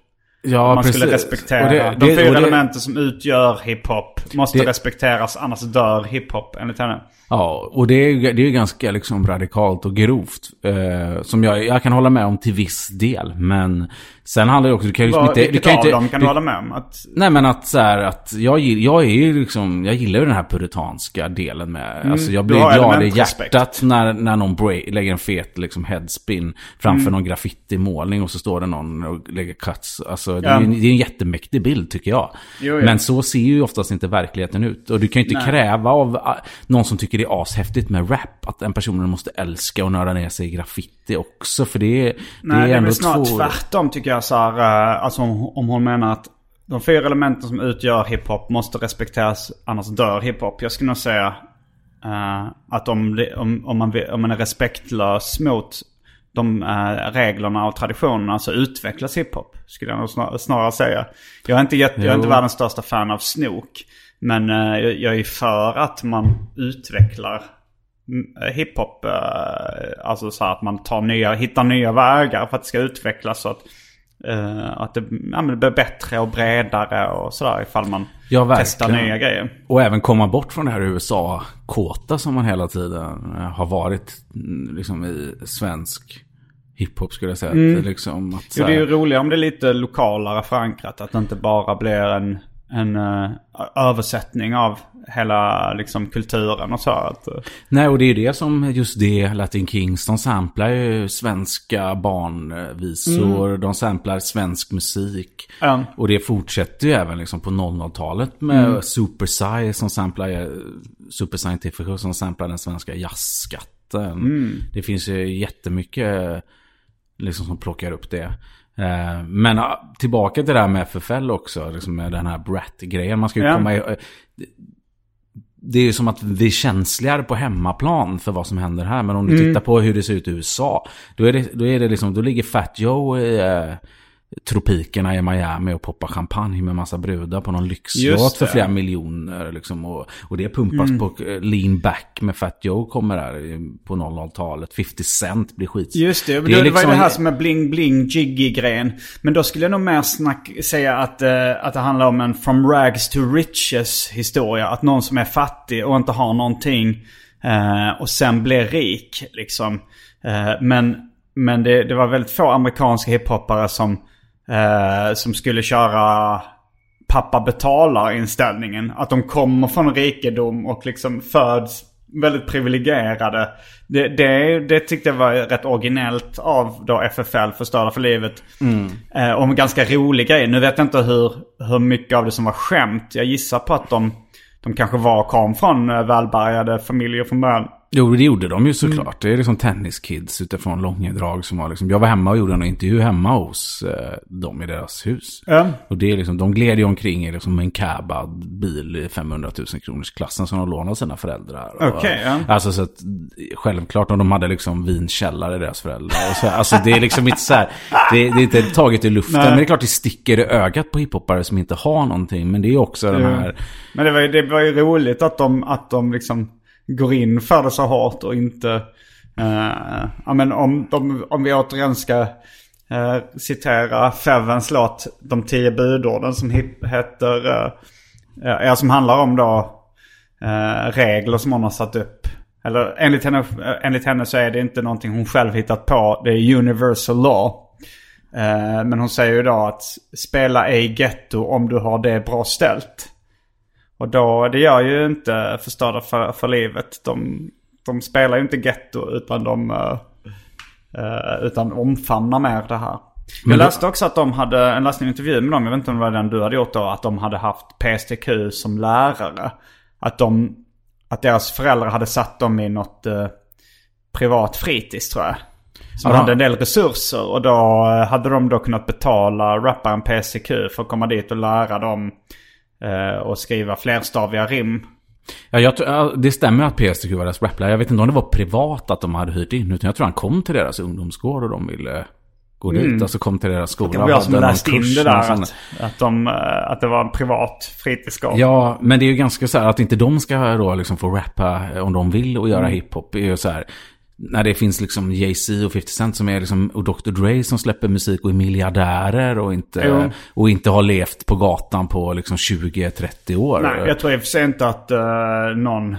Ja, Man skulle precis. respektera. Och det- de det- fyra det- elementen som utgör hiphop måste respekteras annars dör hiphop enligt henne. Ja, och det är, det är ju ganska liksom radikalt och grovt. Eh, som jag, jag kan hålla med om till viss del. Men sen handlar det också, du kan ju liksom inte... Du kan av inte dem kan du, du hålla med om? Att, Nej men att så här, att jag, jag är ju liksom, jag gillar ju den här puritanska delen med, alltså jag Mm. Blir glad i hjärtat när, när någon break, lägger en fet liksom headspin framför Mm. någon graffiti-målning och så står det någon och lägger cuts. Alltså det, Ja. är, ju- det är en jättemäktig bild tycker jag. Jo, jo. Men så ser ju oftast inte verkligheten ut. Och du kan ju inte Nej. kräva av någon som tycker det är ashäftigt med rap, att en person måste älska och nörda ner sig i graffiti också. För det, är- det nej, är det är ändå snarare två... tvärtom tycker jag. Så här, alltså om, om hon menar att de fyra elementen som utgör hiphop måste respekteras annars dör hiphop. Jag skulle nog säga eh, att om, det, om, om, man, om man är respektlös mot de eh, reglerna och traditionerna så utvecklas hiphop. Skulle jag nog snar, snarare säga. Jag är, inte jätte, jag är inte världens största fan av snok. Men eh, jag, är för att man utvecklar mm, hiphop. Eh, alltså så att man tar nya, hittar nya vägar för att det ska utvecklas. Så att, eh, att det, ja, det blir bättre och bredare och sådär ifall man Ja, testar nya grejer. Och även komma bort från det här USA-kåta som man hela tiden eh, har varit mm, liksom i svensk hiphop skulle jag säga. Är liksom att, Jo, det är ju roligare om det är lite lokalare förankrat. Att det inte bara blir en, en eh, översättning av hela liksom, kulturen och så. Att, eh, Nej, och det är det som just det, Latin Kings, de samplar ju svenska barnvisor, de samplar svensk musik. Ja. Och det fortsätter ju även liksom på 00-talet med Super Sci som samplar eh, Super Scientific som samplar den svenska jazzskatten. Det finns ju jättemycket liksom som plockar upp det. Eh, Men tillbaka till det här med FFL också, liksom med den här Brat-grejen. Man ska ju Ja. komma i, eh, det är ju som att vi är känsligare på hemmaplan för vad som händer här. Men om du tittar på hur det ser ut i USA. Då, är det, då, är det liksom, då ligger Fat Joe i eh, tropikerna i Miami och poppar champagne med massa brudar på någon Just för det. flera miljoner. Liksom, och, och det pumpas på eh, lean back med Fat Joe kommer där på 00-talet. 50 Cent blir skit. Just det, det, är det var ju liksom- det här som är bling-bling jiggy-grejen. Men då skulle jag nog mer snack, säga att, eh, att det handlar om en from rags to riches historia. Att någon som är fattig och inte har någonting eh, och sen blir rik liksom. Eh, men men det, det var väldigt få amerikanska hiphoppare som, eh, som skulle köra pappa betalar inställningen. Att de kommer från rikedom och liksom föds väldigt privilegierade. Det, det, det tyckte jag var rätt originellt av då FFL, Förstörda för livet. Eh, och en ganska rolig grej. Nu vet jag inte hur, hur mycket av det som var skämt. Jag gissar på att de, de kanske var kom från eh, välbärgade familjer från början. Jo, det gjorde de ju såklart. Det är liksom tenniskids utifrån Långedrag som var liksom... Jag var hemma och gjorde en intervju hemma hos eh, dem i deras hus. Ja. Och det är liksom, de gled ju omkring i liksom en cabad bil i 500 000 kronors klassen som de lånade sina föräldrar. Och- Okej, ja. Alltså så att självklart om de hade liksom vinkällare deras föräldrar. Så, alltså det är liksom inte så här, det, det är inte taget i luften. Nej. Men det är klart det sticker i ögat på hiphoppare som inte har någonting. Men det är också den här... Men det var, ju- det var ju roligt att de, att de liksom går in för det så hårt och inte... Uh, ja men om, de, om vi återigen ska uh, citera Fevens låt De tio budorden som hip, heter... Uh, ja, som handlar om då regler som hon har satt upp. Eller enligt henne, enligt henne så är det inte någonting hon själv hittat på. Det är universal law. Men hon säger ju då att spela ej getto om du har det bra ställt. Och då, det gör ju inte Förstörda för, för livet. De, de spelar ju inte getto utan de uh, utan omfamnar mer det här. Men jag läste också att de hade, en en intervju med dem, jag vet inte om det var den du hade gjort då, att de hade haft PSTQ som lärare. Att de, att deras föräldrar hade satt dem i något uh, privat fritids tror jag. Som hade de- en del resurser och då eh, hade de då kunnat betala rapparen PCQ för att komma dit och lära dem eh, och skriva flerstaviga rim. Ja, jag, det stämmer att PSTQ var deras raplärare. Jag vet inte om det var privat att de hade hyrt in. Utan jag tror han kom till deras ungdomsgård och de ville gå dit. Alltså kom till deras skola. Det var jag som läste in det där. Att, att, de, eh, att det var en privat fritidsgård. Ja, men det är ju ganska så här att inte de ska då liksom få rappa om de vill och Mm. göra hiphop. är ju så här. När det finns liksom Jay-Z och 50 Cent som är liksom, och Dr. Dre som släpper musik och är miljardärer och inte, Jo. och inte har levt på gatan på liksom 20-30 år. Nej, jag tror i och för sig inte att eh, någon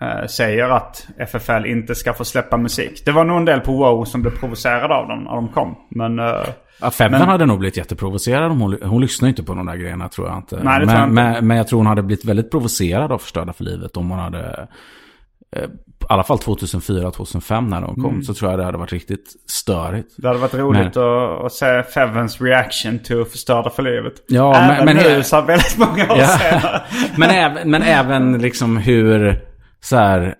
eh, säger att FFL inte ska få släppa musik. Det var nog en del på Wow som blev provocerade av dem när de kom. Men eh, Ja, Febben Men- hade nog blivit jätteprovocerad hon, hon lyssnar inte på de där grejerna tror jag inte. Nej, men, jag inte. Men, men jag tror hon hade blivit väldigt provocerad av Förstörda för livet om hon hade, eh, i alla fall 2004-2005 när de kom, Mm. så tror jag det hade varit riktigt störigt. det hade varit roligt att, att se Fevens reaction till Förstörda för livet. Ja, Även men- men- nu så väldigt många år Ja. senare. men, även, men även liksom hur, så här,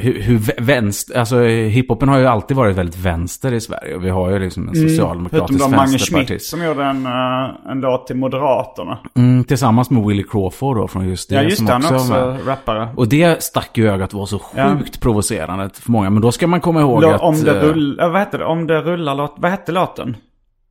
hur, hur vä- vänster, alltså hiphopen har ju alltid varit väldigt vänster i Sverige. Och vi har ju liksom en Förutom socialdemokratisk de Mange Schmidt vänsterpartist. som gjorde en, eh, en låt till Moderaterna. Mm, tillsammans med Willie Crawford då från just det. Ja just som det, han också var också med. rappare. Och det stack ju ögat var så Ja. sjukt provocerande för många. Men då ska man komma ihåg Lå- att... om det eh, rullar, vad heter det? Om det rullar, låt, vad hette låten?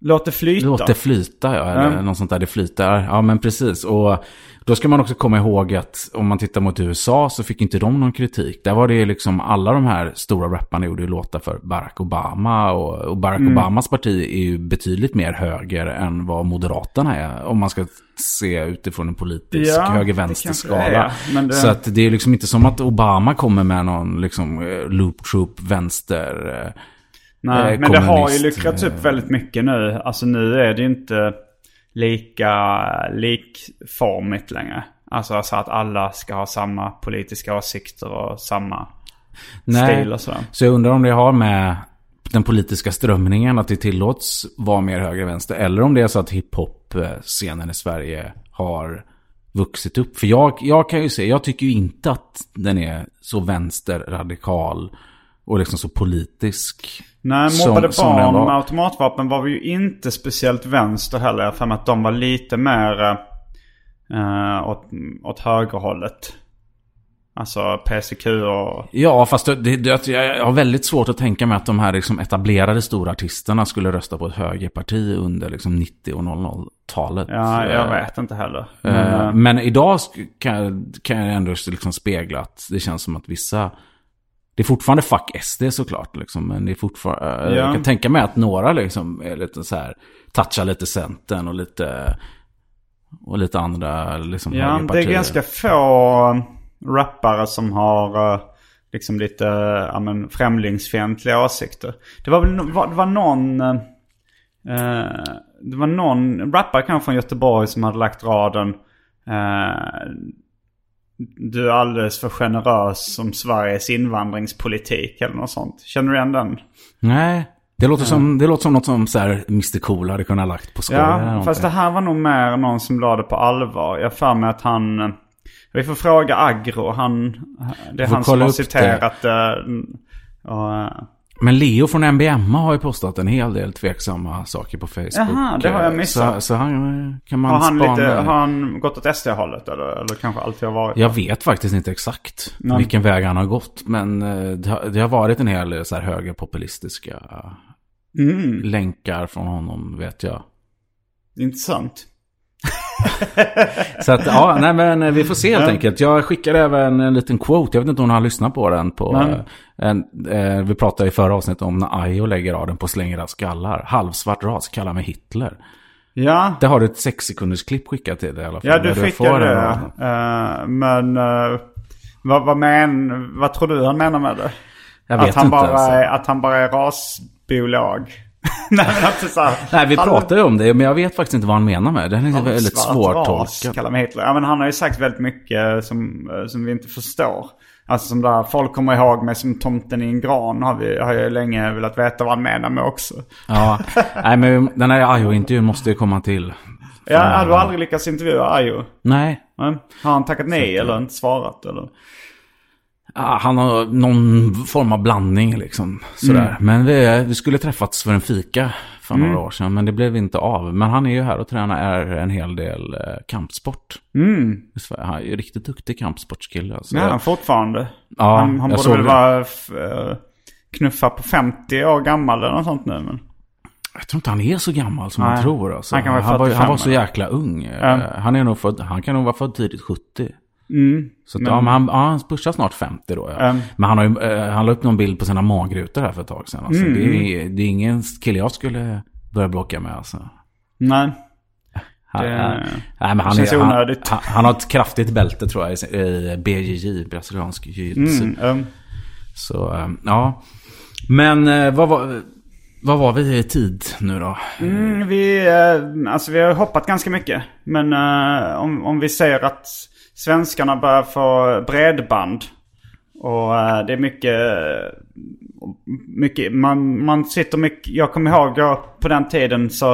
Låt det flyta. Låt det flyta, ja. Eller Ja. något sånt där, det flyter. Ja, men precis. Och då ska man också komma ihåg att om man tittar mot USA så fick inte de någon kritik. Där var det liksom, alla de här stora rapparna gjorde låtar för Barack Obama. Och, och Barack Mm. Obamas parti är ju betydligt mer höger än vad Moderaterna är. Om man ska se utifrån en politisk Ja, höger-vänster-skala. det Så att det är liksom inte som att Obama kommer med någon liksom eh, loop troop vänster... eh, Nej, eh, men det har ju luckrats upp väldigt mycket nu. Alltså nu är det ju inte lika likformigt längre. Alltså så att alla ska ha samma politiska åsikter och samma stil och sådär. Så jag undrar om det har med den politiska strömningen att det tillåts vara mer höger-vänster. Eller om det är så att hiphop-scenen i Sverige har vuxit upp. För jag, jag kan ju se, jag tycker ju inte att den är så vänsterradikal och liksom så politisk. Nej, som- mobbade som barn var. med automatvapen var vi ju inte speciellt vänster heller. Jag för att de var lite mer eh, åt, åt högerhållet. Alltså PCQ och... Ja, fast det, det, jag har väldigt svårt att tänka mig att de här liksom etablerade stora artisterna skulle rösta på ett högerparti under liksom 90 och 00-talet. Ja, jag vet inte heller. Eh, Men, Men idag kan, kan jag ändå liksom spegla att det känns som att vissa... Det är fortfarande fuck SD såklart, liksom, men det är fortfarande... Ja. Jag kan tänka mig att några liksom är lite så här... Touchar lite Centern och lite... Och lite andra liksom Ja, det är ganska få rappare som har eh, liksom lite ja, men, främlingsfientliga åsikter. Det var väl det var någon... eh, eh, det var någon rappare kanske från Göteborg som hade lagt raden. eh, du är alldeles för generös som Sveriges invandringspolitik eller något sånt. Känner du igen den? Nej, det låter, som, det låter som något som så här Mr Cool hade kunnat lagt på skoj. Ja, fast det här var nog mer någon som la det på allvar. Jag för mig att han... eh, Vi får fråga Agro. Han, det är han som har citerat det. Och, eh, Men Leo från MBMA har ju postat en hel del tveksamma saker på Facebook. Jaha, det har jag missat. Så, så han kan man har, han spana. lite, har han gått åt SD-hållet eller? Eller kanske alltid har varit? Jag vet faktiskt inte exakt Nej. vilken väg han har gått. Men eh, det har, det har varit en hel så här högerpopulistiska Mm, länkar från honom, vet jag. intressant. Så att, ja, nej men eh, vi får se helt Ja. enkelt. Jag skickade även en liten quote, jag vet inte om hon har lyssnat på den. På, Nej. eh, en, eh, vi pratade i förra avsnittet om när Ayo lägger raden på slänger era skallar. Halvsvart ras, kallar mig Hitler. Ja, Det har du ett sex sekunders klipp skickat till dig i alla fall. ja du skickade den det. Eh, men uh, vad, vad, men, vad tror du han menar med det? Jag vet att, han inte. bara alltså. är, att han bara är rasbiolog? Nej men är så här, Nej, vi han- pratar ju om det, men jag vet faktiskt inte vad han menar med det. Den är väldigt Svart ras, svårtolkad. kallar mig Hitler. Ja men han har ju sagt väldigt mycket som, eh, som vi inte förstår. Alltså som där, folk kommer ihåg mig som tomten i en gran har, vi, har jag länge velat veta vad han menar med också. Ja, nej men den här Ayo-intervjun måste ju komma till. Ja, har du aldrig lyckats intervjua Ayo? Nej. Nej. Har han tackat nej eller inte svarat eller? Ja, han har någon form av blandning liksom. Sådär. Men vi, vi skulle träffats för en fika för några år sedan. Men det blev inte av. Men han är ju här och tränar en hel del eh, kampsport. Mm. Han är ju riktigt duktig kampsportskille. Alltså. Ja, han fortfarande. Ja, han han borde väl vara eh, knuffa på 50 år gammal eller något sånt nu. Men... Jag tror inte han är så gammal som Nej. man tror. Alltså. Han han, var, 45 han var så jäkla ung. Eh, Han, är nog född, han kan nog vara född tidigt 70. Mm. Så att, Men- ja, men han, ja, han pushar snart 50 då. Ja. Mm. Men han, har ju, eh, han la upp någon bild på sina magrutor här för ett tag sedan. Alltså. Mm. Det, är, det är ingen kille jag skulle börja bråka med. Alltså. Nej. Han, Det- nej, men han, känns är, onödigt. han, han har ett kraftigt bälte tror jag i, BJJ, brasiliansk. Mm. um, Så, eh, ja. Men eh, vad var, vad var vi i tid nu då? Mm, vi, alltså vi har hoppat ganska mycket. Men om, om vi säger att svenskarna börjar få bredband. Och eh, det är mycket, mycket man, man sitter mycket, jag kommer ihåg jag, på den tiden så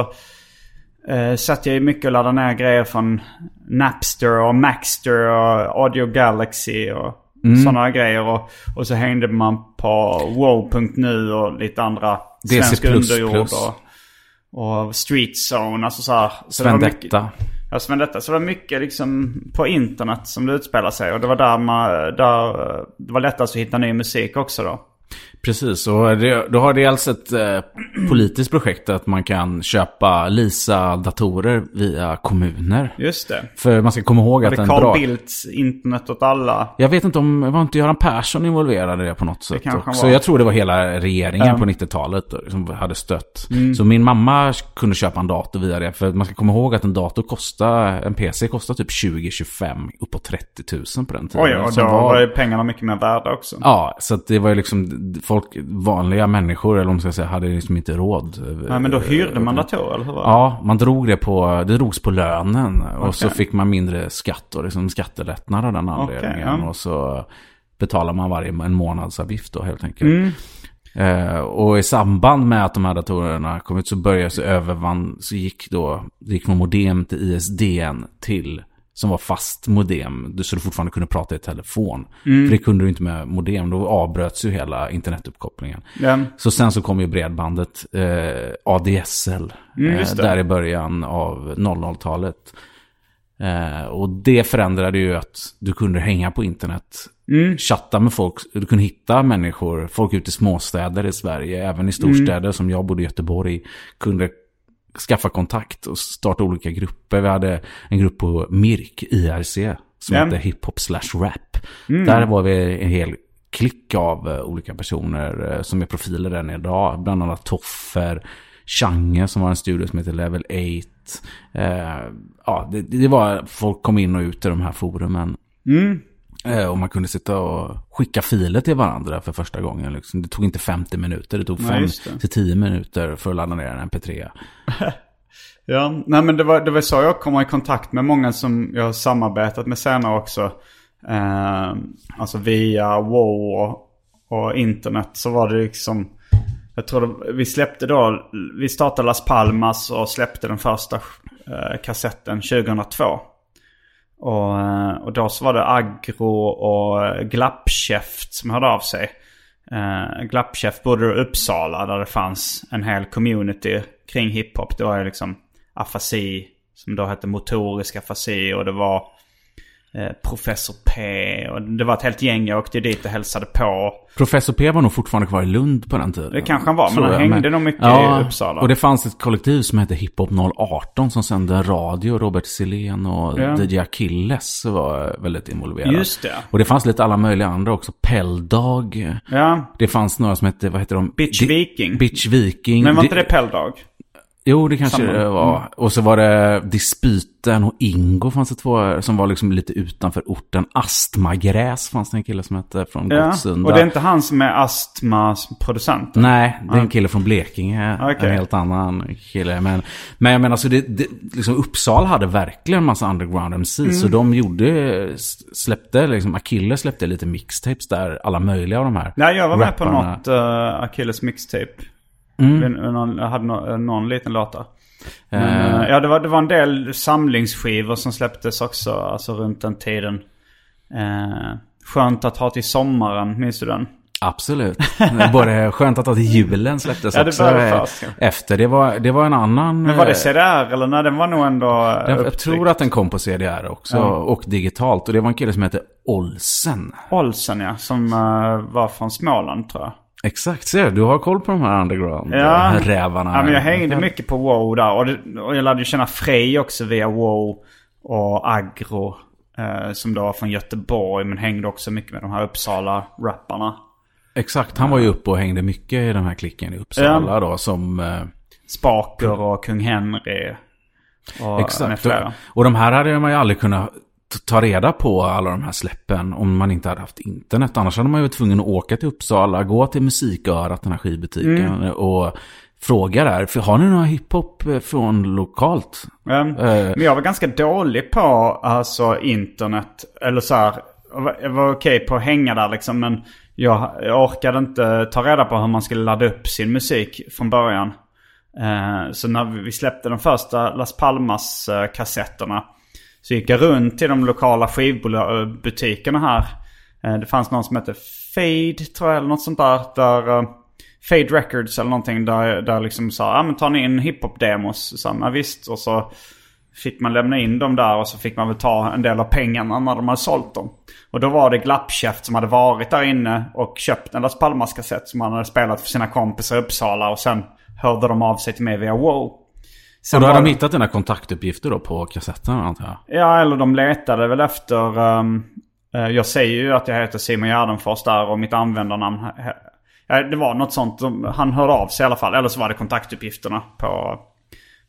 eh, satt jag mycket och laddade ner grejer från Napster och Maxter och Audio Galaxy och sådana grejer. Och, och så hängde man på wow.nu och lite andra DC++. svensk underjord och, och Street Zone. Alltså så här. Så det var mycket- Alltså men detta. Så det var mycket liksom på internet som det utspelar sig. Och det var där man, där, det var lättast att hitta ny musik också då. Precis, och det, då har det alltså ett eh, politiskt projekt att man kan köpa Lisa-datorer via kommuner. Just det. För man ska komma ihåg Var att en Carl bra... Bildts internet åt alla? Jag vet inte om, var inte Göran Persson involverad i det på något sätt? var. Jag tror det var hela regeringen Ja. på 90-talet då, som hade stött. Mm. Så min mamma kunde köpa en dator via det. För man ska komma ihåg att en dator kostar, en PC kostar typ 20-25, uppåt 30 000 på den tiden. Oj, och då var ju pengarna mycket mer värda också. Ja, så det var ju liksom folk, vanliga människor, eller om man ska säga, hade liksom inte råd. Nej, men då hyrde man datorer, eller hur? Ja, man drog det på, det drogs på lönen. Och Okej. så fick man mindre skatt och liksom skattelättnad av den anledningen. ja. Och så betalar man varje en månadsavgift då helt enkelt. Mm. Eh, och i samband med att de här datorerna kom ut så började så övervann, så gick då, det gick från modem till ISDN till som var fast modem, du- så du fortfarande kunde prata i telefon. Mm. För det kunde du inte med modem, då avbröts ju hela internetuppkopplingen. Ja. Så sen så kom ju bredbandet, eh, ADSL, Mm, eh, där i början av 00-talet. Eh, och det förändrade ju att du kunde hänga på internet, Mm. chatta med folk, du kunde hitta människor, folk ute i småstäder i Sverige, även i storstäder Mm. som jag bodde i Göteborg, kunde skaffa kontakt och starta olika grupper. Vi hade en grupp på MIRK, IRC, som Ja. hette hiphop slash rap. Mm. Där var vi en hel klick av eh, olika personer eh, som är profiler än idag. Bland annat Toffer, Change som var en studio som heter Level 8. Eh, ja, det, det var, folk kom in och ut i de här forumen. Mm. Eh, och man kunde sitta och skicka filer till varandra för första gången. Liksom. Det tog inte 50 minuter, det tog Nej, 5 just det. till 10 minuter för att ladda ner en MP3. Ja, nej men det var, det var så jag kom i kontakt med många som jag har samarbetat med senare också. Eh, alltså via WoW och, och internet så var det liksom... Jag tror det, vi släppte då, vi startade Las Palmas och släppte den första eh, kassetten 2002. Och, eh, och då så var det Agro och Glappkäft som hörde av sig. Uh, Glappkäft bodde i Uppsala där det fanns en hel community kring hiphop. Det var ju liksom afasi som då hette motorisk afasi och det var eh, Professor P och det var ett helt gäng. Jag åkte dit och hälsade på. Professor P var nog fortfarande kvar i Lund på den tiden. Det kanske han var, men han jag, hängde nog mycket i Uppsala. Och det fanns ett kollektiv som hette Hiphop 018 som sände radio. Robert Silén och Ja. DJ Achilles var väldigt involverade. Just det. Och det fanns lite alla möjliga andra också. Pelldag. Ja, Det fanns några som hette, vad heter de? Bitch Viking. Bitch Viking. men var inte det Pelldag? Jo, det kanske det var. Och så var det Dispyten och Ingo fanns det två som var liksom lite utanför orten. Astmagräs fanns det en kille som hette från Ja, Gottsunda. och det är inte han som är astmaproducent? Nej, det är en kille från Blekinge. Okej. En helt annan kille. Men, men jag menar, så det, det, liksom Uppsala hade verkligen en massa underground MC. Mm. Så de gjorde, släppte, liksom, Akille släppte lite mixtapes där. Alla möjliga av de här Nej, jag var med på något uh, Achilles mixtape. Mm. Någon, jag hade nå- någon liten låt där. Men, Eh. eh, ja, det var, det var en del samlingsskivor som släpptes också, alltså runt den tiden. Eh, Skönt att ha till sommaren, minns du den? Absolut. Både skönt att ha till julen släpptes Ja, det också eh, ja. efter. Det var, det var en annan... Men var det eh, CDR eller? Nej, den var nog ändå jag, jag tror att den kom på CDR också. Ja. Och digitalt. Och det var en kille som hette Olsen. Olsen ja, som eh, var från Småland tror jag. Exakt, ser du? Du har koll på de här Ja. underground-rävarna. Ja, men jag hängde mycket på WoW där. Och, det, och jag lärde ju känna Frej också via WoW och Agro. Eh, som då var från Göteborg men hängde också mycket med de här Uppsala-rapparna. Exakt, han var ju uppe och hängde mycket i den här klicken i Uppsala då som... eh, Spaker och Kung Henry. Och Exakt. Och, och de här hade man ju aldrig kunnat ta reda på, alla de här släppen, om man inte hade haft internet. Annars hade man ju varit tvungen att åka till Uppsala, gå till Musikörat, den här skivbutiken, Mm. och fråga där. För har ni några hiphop eh, från lokalt? Ja. Eh. Men jag var ganska dålig på alltså internet. Eller så här. Jag var, okej på att hänga där liksom. Men jag, jag orkade inte ta reda på hur man skulle ladda upp sin musik från början. Eh, så när vi släppte de första Las Palmas-kassetterna. Så gick jag runt till de lokala skivbutikerna här. Eh, det fanns någon som hette Fade tror jag eller något sånt där. där eh, Fade Records eller någonting där, där liksom sa ja men tar ni in hiphop-demos? Så, ja, visst. Och så fick man lämna in dem där och så fick man väl ta en del av pengarna när de hade sålt dem. Och då var det Glappkäft som hade varit där inne och köpt en Las Palmas-kassett som han hade spelat för sina kompisar i Uppsala och sen hörde de av sig till mig via WoW. Sen Och då hade de hittat dina kontaktuppgifter då på kassetten antar jag. Ja, eller de letade väl efter... eh, jag säger ju att jag heter Simon Gärdenfors där och mitt användarnamn... Ja, det var något sånt. Han hörde av sig i alla fall. Eller så var det kontaktuppgifterna på...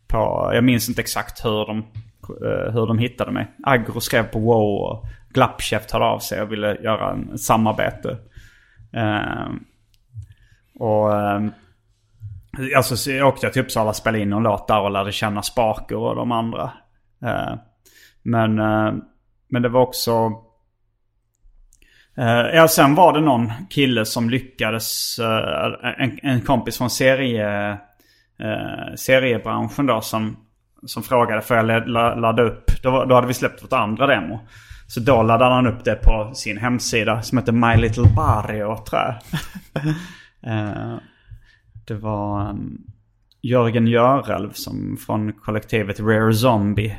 på jag minns inte exakt hur de, eh, hur de hittade mig. Agro skrev på WoW och Glappkäft hörde av sig och ville göra en ett samarbete. Ehm, och... ehm, Alltså så jag åkte till Uppsala och spelade in någon låt där och lärde känna Spaker och de andra. Eh, men, eh, men det var också... Eh, ja, sen var det någon kille som lyckades, eh, en, en kompis från serie, eh, seriebranschen då som, som frågade får jag la- ladda upp. Då, då hade vi släppt vårt andra demo. Så då laddade han upp det på sin hemsida som heter My Little Barrio tror jag. Eh, det var um, Jörgen Görelv som från kollektivet Rare Zombie.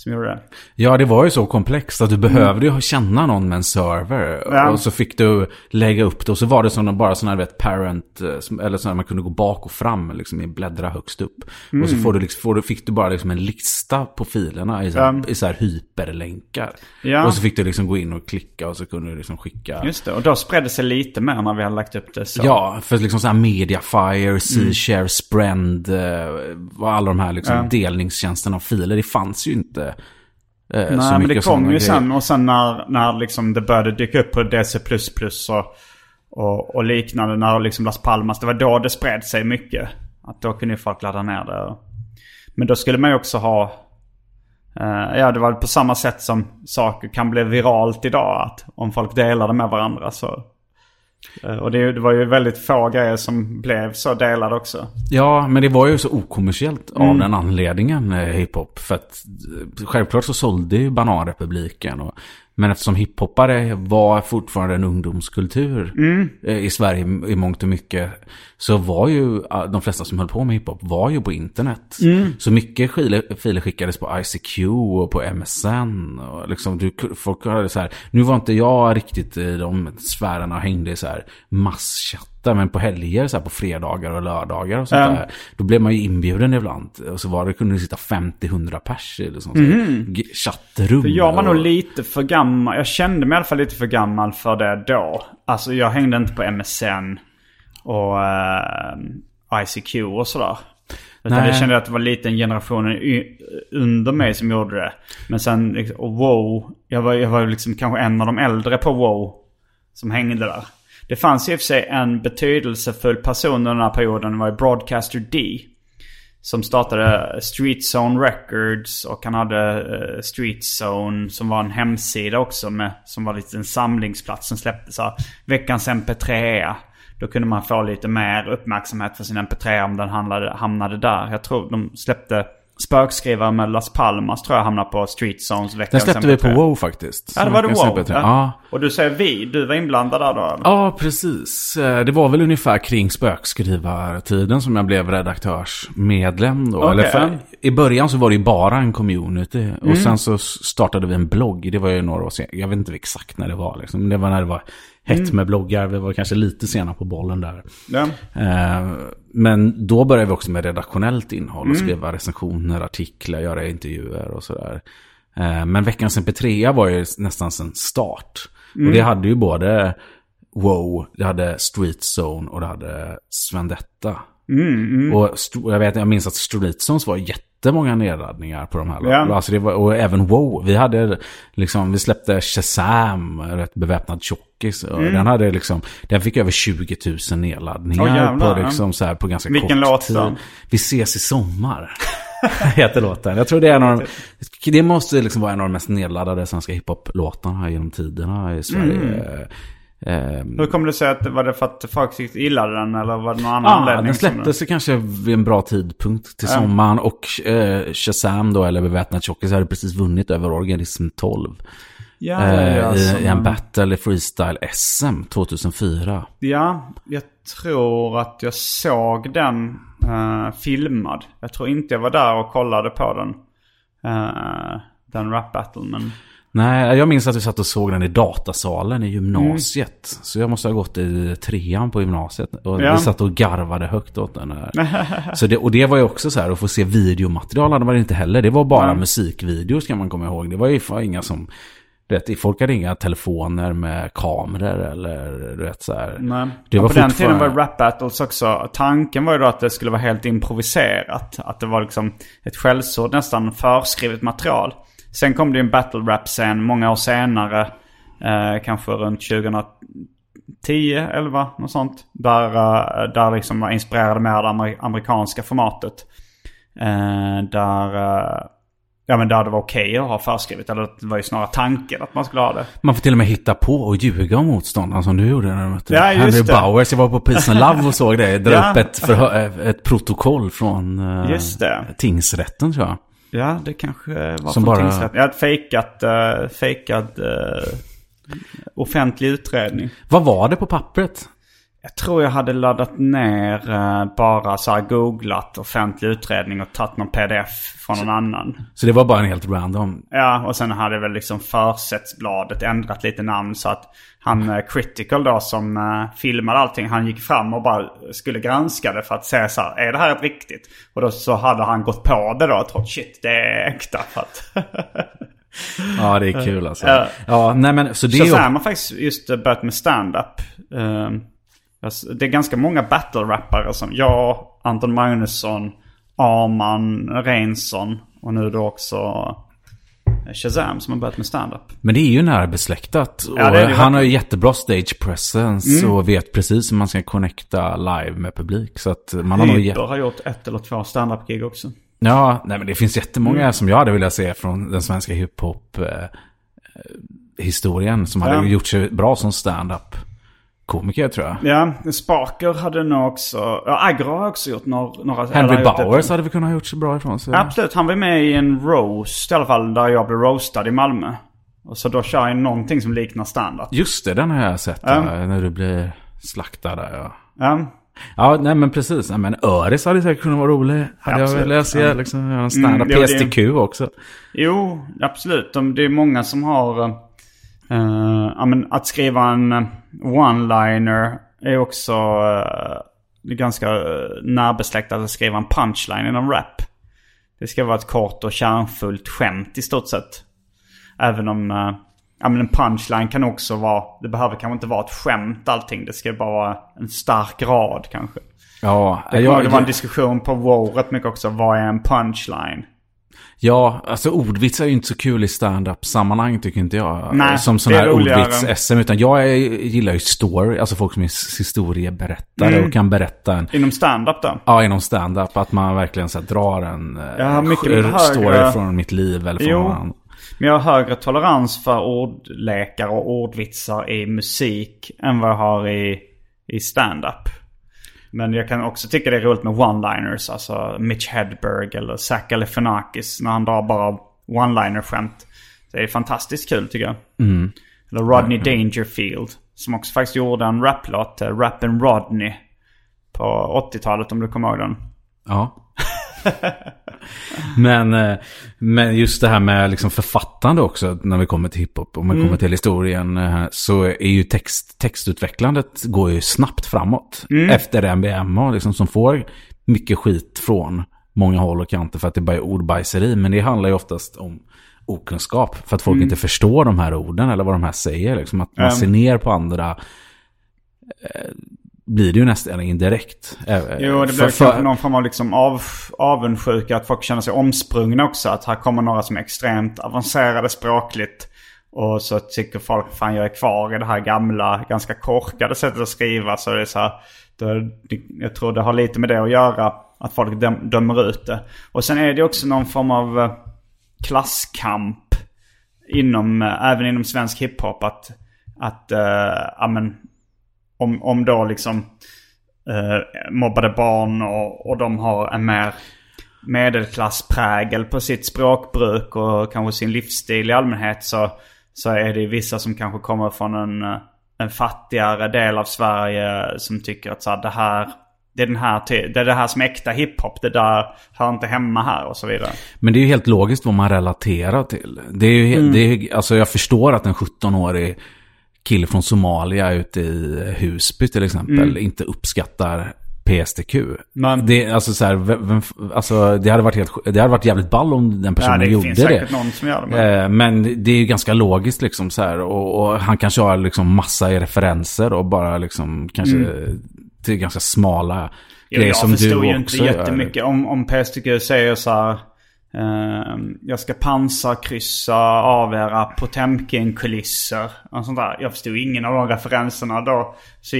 Som gjorde det. Ja, det var ju så komplext att du behövde ju känna någon med en server. Mm. Ja. Och så fick du lägga upp det. Och så var det som bara sådana vet, parent, eh, eller så här, man kunde gå bak och fram, liksom, bläddra högst upp. Och Mm. så får du liksom, får du, fick du bara liksom en lista på filerna i så här, Ja. i så här hyperlänkar. Ja. Och så fick du liksom gå in och klicka och så kunde du liksom skicka. Just det, och då spred det sig lite mer när vi hade lagt upp det så. Ja, för liksom så här Mediafire, Mm. C-share, Sprend, eh, och alla de här liksom delningstjänsterna av filer, det fanns ju inte eh, så Nej, men mycket det sådana kom ju sen. Och sen när, när liksom det började dyka upp på DC++ och, och, och liknande. När liksom Las Palmas, det var då det spred sig mycket. Att då kunde ju folk ladda ner det. Men då skulle man ju också ha... eh, ja, det var på samma sätt som saker kan bli viralt idag. Att om folk delade med varandra så... eh, och det, var ju väldigt få grejer som blev så delade också. Ja, men det var ju så okommersiellt av Mm. den anledningen, eh, hiphop. För att eh, självklart så sålde ju Bananrepubliken. Och, men eftersom hiphoppare var fortfarande en ungdomskultur Mm. i Sverige i mångt och mycket. Så var ju de flesta som höll på med hiphop var ju på internet. Mm. Så mycket filer, skickades på ICQ och på MSN. Och liksom, du, folk hade så här, nu var inte jag riktigt i de sfärerna och hängde i så här masschattar. Men på helger, så här på fredagar och lördagar och sånt Ja. där. Då blev man ju inbjuden ibland. Och så var det, kunde det sitta 50-100 pers i liksom, mm. chattrum. För jag var nog lite för gammal. Jag kände mig i alla fall lite för gammal för det då. Alltså jag hängde inte på MSN och eh, ICQ och sådär. Utan Nej. jag kände att det var lite en generation under mig som gjorde det. Men sen, liksom, och wow. Jag var, jag var liksom kanske en av de äldre på wow. Som hängde där. Det fanns i och för sig en betydelsefull person under den här perioden. Det var Broadcaster D. Som startade Street Zone Records och han hade eh, Street Zone som var en hemsida också med, som var lite en samlingsplats som släppte så här, veckans MP3. Då kunde man få lite mer uppmärksamhet för sin MP3 om den hamnade, hamnade där. Jag tror de släppte spökskrivare med Las Palmas tror jag hamnar på Street Zones Den veckans släppte vi på MP3. WoW faktiskt. Ja, det var det wow. MP3. Ja. Ja. Och du säger vi, du var inblandad där då? Ja, precis. Eh, Det var väl ungefär kring spökskrivartiden som jag blev redaktörsmedlem då. Okej. Eller för, I början så var det ju bara en community. Mm. Och sen så startade vi en blogg. Det var ju några år senare. Jag vet inte exakt när det var. Liksom. Det var när det var hett Mm. med bloggar. Vi var kanske lite sena på bollen där. Ja. Eh, Men då började vi också med redaktionellt innehåll Mm. och skriva recensioner, artiklar, göra intervjuer och sådär. Eh, Men veckans MP3 var ju nästan sen start. Mm. Och det hade ju både WoW, det hade Street Zone och det hade Svendetta. Mm, Och st- jag, vet, jag minns att Street Zones var jättemånga nedladdningar på de här. Ja. Alltså var, och även WoW. Vi hade liksom, vi släppte Shazam, rätt beväpnad tjockis. och Den hade liksom, den fick över 20 000 nedladdningar jävlar, på, liksom, så här, på ganska Vilken kort låt tid. då? Vi ses i sommar. heter låten. Jag tror det är en av de, det måste liksom vara en av de mest nedladdade svenska hiphop-låtarna genom tiderna i Sverige. Mm. Eh, Hur kommer det sig att var det för att folk illa den eller var det någon annan Ja, anledning? den som- släpptes ju kanske vid en bra tidpunkt till sommaren. Och eh, Shazam då, eller Beväpnad Tjockis, hade precis vunnit över Organism 12. Ja, eh, ja, i, som I en battle i freestyle SM 2004. Ja, jag tror att jag såg den eh, filmad. Jag tror inte jag var där och kollade på den. eh, den rap battle men... Nej, jag minns att vi satt och såg den i datasalen i gymnasiet. Så jag måste ha gått i trean på gymnasiet. Och Ja. vi satt och garvade högt åt den så det, och det var ju också så här, att få se videomaterial hade man inte heller. Det var bara Nej. musikvideos kan man komma ihåg. Det var ju inga som... Vet, folk hade inga telefoner med kameror eller du vet så här. Nej. Det Ja, var på den tiden fortfarande- var rap battles också. Tanken var ju då att det skulle vara helt improviserat. Att det var liksom ett skällsord, nästan förskrivet material. Sen kom det ju en battle rap-scen många år senare. Eh, kanske runt 2010, 11, något sånt. Där, eh, där liksom var inspirerade mer av det amer- amerikanska formatet. Eh, där, eh, ja, men det var okej att ha förskrivet. Eller det var ju snarare tanken att man skulle ha det. Man får till och med hitta på och ljuga om motståndaren som du gjorde när du mötte Ja, just Henry det. Bowers. Jag var på Peace and Love och såg det. Dra Ja. upp ett, förhö- ett protokoll från eh, Just det. tingsrätten tror jag. Ja, det kanske var Som från bara- tingsrätten. Jag hade fejkat, uh, fejkat eh, offentlig utredning. Vad var det på pappret? Jag tror jag hade laddat ner eh, bara så här googlat offentlig utredning och tagit någon pdf från någon annan. Så det var bara en helt random. Ja, och sen hade väl liksom försättsbladet ändrat lite namn så att han eh, Critical då som eh, filmade allting, han gick fram och bara skulle granska det för att se så här, är det här ett riktigt? Och då så hade han gått på det då och trott shit, det är äkta för att... Ja, det är kul alltså. Ja. Ja, nej men så det är ju... Shazam har faktiskt just börjat med stand-up. Alltså, det är ganska många battle-rappare som jag, Anton Magnusson, Arman Reinsson och nu då också eh, Shazam som har börjat med stand-up. Men det är ju nära besläktat. Och Ja, det det han har ju jättebra stage presence Mm. och vet precis hur man ska connecta live med publik. Så att man har nog... Hyper har gjort ett eller två stand-up-gig också. Ja, nej men det finns jättemånga Mm. som jag hade velat se från den svenska hiphop eh, eh, som hade Ja. gjort sig bra som stand-up komiker tror jag. Ja, Sparker hade nog också... Ja, Agro har också gjort några... några Henry Bowers hade vi kunnat ha gjort sig bra ifrån sig. Absolut, han var med i en roast i alla fall där jag blev roastad i Malmö. Och så då kör jag någonting som liknar stand-up. Just det, den har jag sett. Ja. ja, när du blir slaktad där ja. Ja. Ja, nej men precis. Nej, men Öris hade säkert kunnat vara rolig. Hade Absolut. jag velat se. Ja. Liksom, en. Mm, jo, det- PSTQ också. Jo, absolut. De- Det är många som har... eh, ja, men att skriva en eh, one-liner är också uh, ganska uh, närbesläktat att skriva en punchline inom rap. Det ska vara ett kort och kärnfullt skämt i stort sett. Även om... eh, ja, men en punchline kan också vara... Det behöver kanske inte vara ett skämt allting. Det ska bara vara en stark rad kanske. Ja, Det, jag, det var en diskussion på WoW rätt mycket också. Vad är en punchline? Ja, alltså ordvitsar är ju inte så kul i stand-up sammanhang tycker inte jag. Nej, Som sån här ordvits-SM. Utan jag är, gillar ju story. Alltså folk som är historieberättare Mm. och kan berätta en... Inom stand-up då? Ja, inom stand-up. Att man verkligen så här, drar en eh, Jag har mycket sk- högre- story från mitt liv eller från Jo. någon. Men jag har högre tolerans för ordlekar och ordvitsar i musik än vad jag har i, i stand-up. Men jag kan också tycka det är roligt med one-liners. Alltså Mitch Hedberg eller Zach Galifianakis när han drar bara one-liner-skämt. Det är fantastiskt kul tycker jag. Eller Rodney Dangerfield. Som också faktiskt gjorde en raplåt, Rappin' Rodney. På 80-talet om du kommer ihåg den. Ja. men, eh, men just det här med liksom författande också när vi kommer till hiphop. Om vi kommer till historien eh, så är ju text, textutvecklandet går ju snabbt framåt. Efter MBMA liksom som får mycket skit från många håll och kanter för att det bara är ordbajseri. Men det handlar ju oftast om okunskap. För att folk inte förstår de här orden eller vad de här säger. Liksom att man Mm. ser ner på andra eh, blir det ju nästan indirekt. Eh, Jo, det blir för- någon form av liksom av, avundsjuka. Att folk känner sig omsprungna också. Att här kommer några som är extremt avancerade språkligt. Och så tycker folk, fan jag är kvar i det här gamla, ganska korkade sättet att skriva. Så det är så här, det, jag tror det har lite med det att göra. Att folk döm, dömer ut det. Och sen är det också någon form av eh, klasskamp. Inom, eh, även inom svensk hiphop. Att, att uh, ja, men, om, om då liksom eh, mobbade barn och, och de har en mer medelklassprägel på sitt språkbruk och kanske sin livsstil i allmänhet så, så är det vissa som kanske kommer från en, eh, en fattigare del av Sverige som tycker att så här, det här det är, den här, det är det här som är äkta hiphop. Det där hör inte hemma här och så vidare. Men det är ju helt logiskt vad man relaterar till. Det är ju, Mm. det är, alltså jag förstår att en 17-årig kille från Somalia ute i Husby till exempel Mm. inte uppskattar PSTQ. Men- det, alltså så här, vem, alltså det, hade varit helt, det hade varit jävligt ball om den personen Ja, det gjorde finns det. någon som gör det. Men... Eh, Men det är ju ganska logiskt liksom så här. Och, och han kanske har liksom massa i referenser och bara liksom kanske till ganska smala Mm. Jo, grejer jag som förstod du ju också inte gör. jättemycket om, om PSTQ säger så här. Eh, jag ska pansarkryssa av era Potemkin-kulisser. Och sånt där. Jag förstod ingen av de referenserna då. Så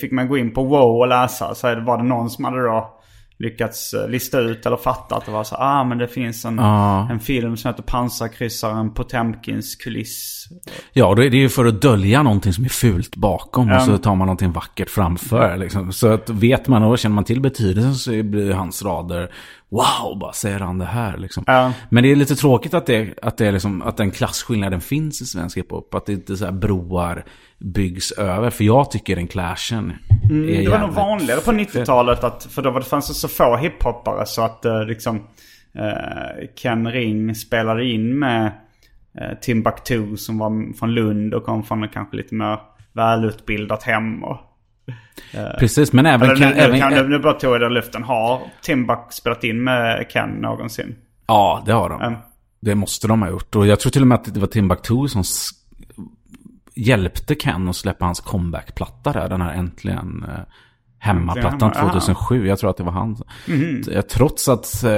fick man gå in på WoW och läsa. Så var det någon som hade då lyckats eh, lista ut eller fatta att det var så ah men det finns en, Ja. en film som heter Pansarkryssaren Potemkins kuliss. Ja, det är ju för att dölja någonting som är fult bakom Ja. och så tar man någonting vackert framför. Liksom. Så att vet man och känner man till betydelsen så blir hans rader Wow, bara säger han det här liksom. Ja. Men det är lite tråkigt att, det, att, det är liksom, att den klasskillnaden finns i svensk hiphop. Att det inte så här broar byggs över. För jag tycker den clashen är Mm, Det var nog vanligare på 90-talet att, för då var det fanns det så få hiphoppare så att eh, liksom eh, Ken Ring spelade in med eh, Timbuktu som var från Lund och kom från kanske lite mer välutbildat hem. Och, Precis, men även... eller kan, nu, nu, även kan, nu, nu bara tog jag ur luften. Har Timbuk spelat in med Ken någonsin? Ja, det har de. Mm. Det måste de ha gjort. Och jag tror till och med att det var Timbuktu som hjälpte Ken att släppa hans comeback-platta där. Den här äntligen eh, hemmaplattan hemma, 2007. Jag tror att det var han. Eh, Trots att eh,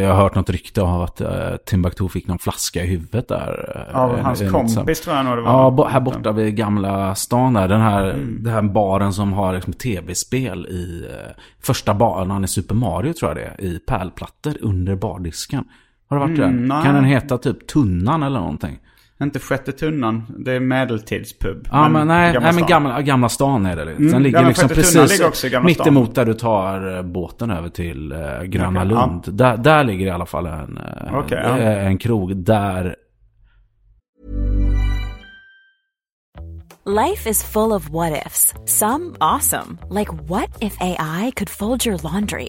jag har hört något rykte om att eh, Timbuktu fick någon flaska i huvudet där. eh, Av hans eh, något sånt. kompis tror jag nog det var. Ja, bo- här borta vid gamla stan där. Den här, Mm. den här baren som har liksom tv-spel i eh, första banan i Super Mario tror jag det är. I pärlplattor under bardisken. Har du varit där? Mm, nej. Kan den heta typ Tunnan eller någonting? Inte Sjätte Tunnan. Det är medeltidspub. Ja, men, nej, Gamla nej men stan. gamla, gamla stan är det. Den Mm, ligger ja, liksom precis ligger också i Gamla mitt stan. emot där du tar eh, båten över till eh, Gröna Okej, Lund. Där, där ligger i alla fall en, eh, Okej, ja. eh, en krog där Life is full of what ifs. Some awesome, like what if AI could fold your laundry?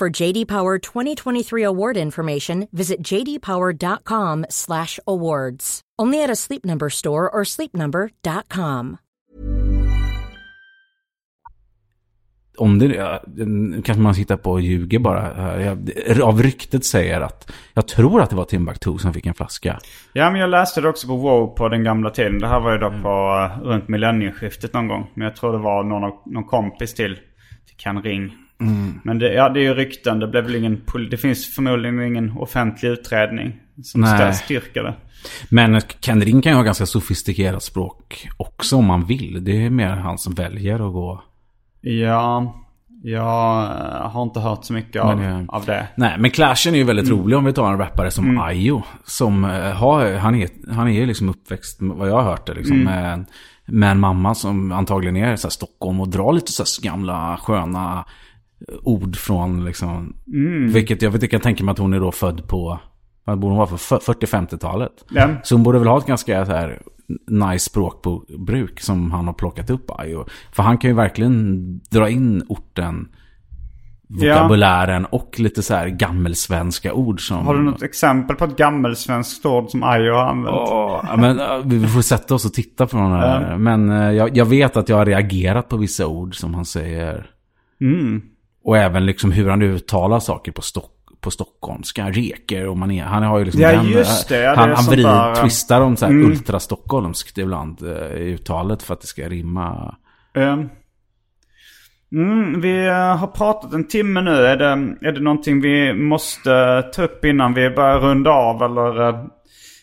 For JD Power 2023 award information, visit jdpower.com/awards. Only at a Sleep Number store or sleepnumber.com. Om det ja, kanske man sitter på och ljuger bara. Jag, av ryktet säger att jag tror att det var Timbuktu som fick en flaska. Ja, men jag läste det också på WoW på den gamla tiden. Det här var ju Mm. på uh, runt millennieskiftet någon gång. Men jag tror det var någon, någon kompis till, till Ken Ring. Mm. Men det, ja, det är ju rykten. Det, blev väl ingen, det finns förmodligen ingen offentlig utredning som Nej. styrker det. Men Ken Ring kan ju ha ganska sofistikerat språk också om man vill. Det är mer han som väljer att gå. Ja, jag har inte hört så mycket av, Men, eh, av det. Nej, men Clashen är ju väldigt rolig om vi tar en rappare som Mm. Ayo. Som eh, har, han är, han är ju liksom uppväxt, vad jag har hört det, liksom, Mm. med, med en mamma som antagligen är så här Stockholm och drar lite så här gamla sköna ord från liksom. Mm. Vilket jag vet inte, jag kan tänka mig att hon är då född på, vad borde hon vara för 40-50-talet. Ja. Så hon borde väl ha ett ganska så här nice språkbruk som han har plockat upp. För han kan ju verkligen dra in orten, Ja. vokabulären och lite så här gammelsvenska ord som... Har du något exempel på ett gammelsvenskt ord som Ayo har använt? Ja, men, vi får sätta oss och titta på den här. Men äh, jag, jag vet att jag har reagerat på vissa ord som han säger. Mm. Och även liksom hur han uttalar saker på, stock, på stockholmska. Reker och man är, Han har ju liksom Ja, den, just det. Ja, det han är han vrider, där, twistar om så här mm. ultra-stockholmskt ibland äh, i uttalet för att det ska rimma. Um, mm, vi eh, har pratat en timme nu. Är det, är det någonting vi måste ta upp innan vi börjar runda av? Eller eh,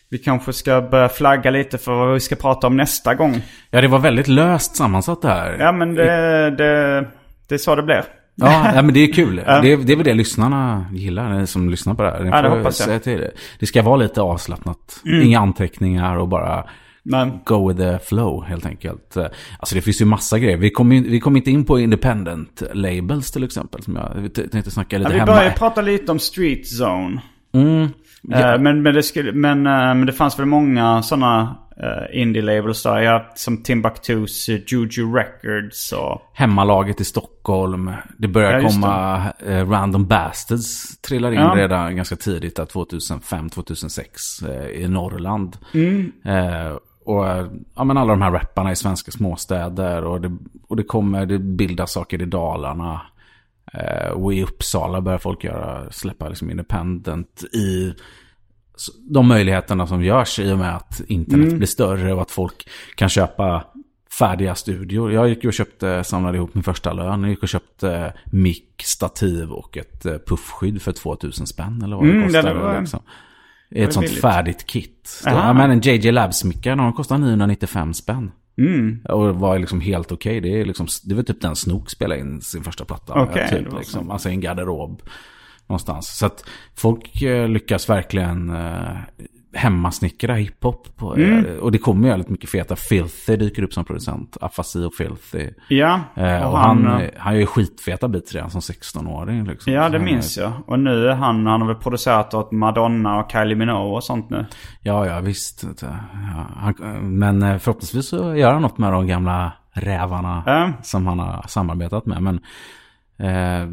vi kanske ska börja flagga lite för vad vi ska prata om nästa gång? Ja, det var väldigt löst sammansatt det här. Ja, men det, det, det är så det blir. Ja, ja men det är kul. det, är, det är väl det lyssnarna gillar, som lyssnar på det här. Ja, det hoppas jag. det. det ska vara lite avslappnat. Mm. Inga anteckningar och bara Men, go with the flow helt enkelt. Alltså det finns ju massa grejer. Vi kom, in, vi kom inte in på independent labels till exempel. Som jag tänkte snacka lite ja, vi hemma. började prata lite om Street Zone. Mm. Eh, men, men, det skulle, men, eh, men det fanns väl många sådana uh, indie-labels där. Ja, som Timbuktus, Juju Records och... Hemmalaget i Stockholm. Det börjar Ja, komma eh, Random Bastards trillar in Ja. redan ganska tidigt. där 2005-2006 eh, i Norrland. Mm. Eh, och eh, ja, men alla de här rapparna i svenska småstäder. Och det, och det kommer, det bildas saker i Dalarna. Eh, och i Uppsala börjar folk göra, släppa liksom independent i de möjligheterna som görs i och med att internet Mm. blir större och att folk kan köpa färdiga studior. Jag gick och köpte, samlade ihop min första lön. Jag gick och köpte mick, stativ och ett eh, puffskydd för 2000 spänn eller vad det Mm, det kostade. var- liksom. Ett sånt billigt. färdigt kit. Så, ja, men en JJ Labs-mickar, de kostar 995 spänn. Mm. Och var liksom helt okej. Det är liksom, det var typ den Snook spelade in sin första platta. det typ, liksom, så. alltså i en garderob. Någonstans. Så att folk eh, lyckas verkligen eh, hemmasnickra hiphop. På, Mm. eh, och det kommer ju väldigt mycket feta. Filthy dyker upp som producent. Afasi och Filthy. Ja, Eh, och och han, han, han, han gör ju skitfeta beats redan som 16-åring. Liksom. ja det minns jag. Och nu är han, han har väl producerat åt Madonna och Kylie Minogue och sånt nu. Ja, ja visst. Ja, han, men eh, förhoppningsvis så gör han något med de gamla rävarna Ja. som han har samarbetat med. Men eh,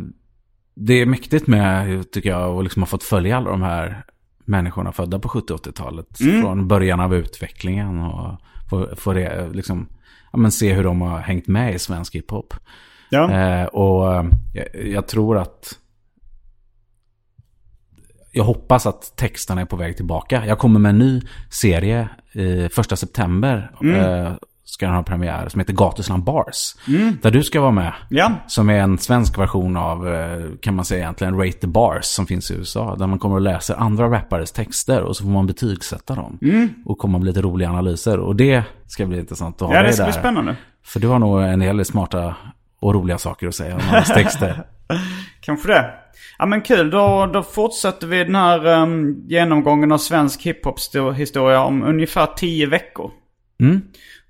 det är mäktigt med, tycker jag, att liksom ha fått följa alla de här människorna födda på 70-80-talet. Mm. Från början av utvecklingen och få, få det, liksom, ja, men se hur de har hängt med i svensk hiphop. Ja. Eh, och eh, jag, jag tror att jag hoppas att texterna är på väg tillbaka. Jag kommer med en ny serie i första september. Eh, ska den ha premiär som heter Gatusland Bars. Där du ska vara med. Ja. Som är en svensk version av, eh, kan man säga egentligen, Rate the Bars som finns i USA. Där man kommer och läser andra rappares texter och så får man betygsätta dem. Och komma med lite roliga analyser. Och det ska bli intressant att ha Ja, dig det ska där. bli spännande. För du har nog en hel del smarta och roliga saker att säga om hans texter. Kanske det. Ja men kul, då, då fortsätter vi den här um, genomgången av svensk hiphop-historia om ungefär tio veckor. Mm.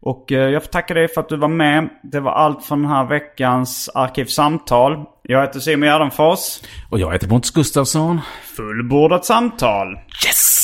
Och uh, jag får tacka dig för att du var med. Det var allt från den här veckans Arkivsamtal. Jag heter Simon Gärdenfors. Och jag heter Pontus Gustafsson. Fullbordat samtal. Yes!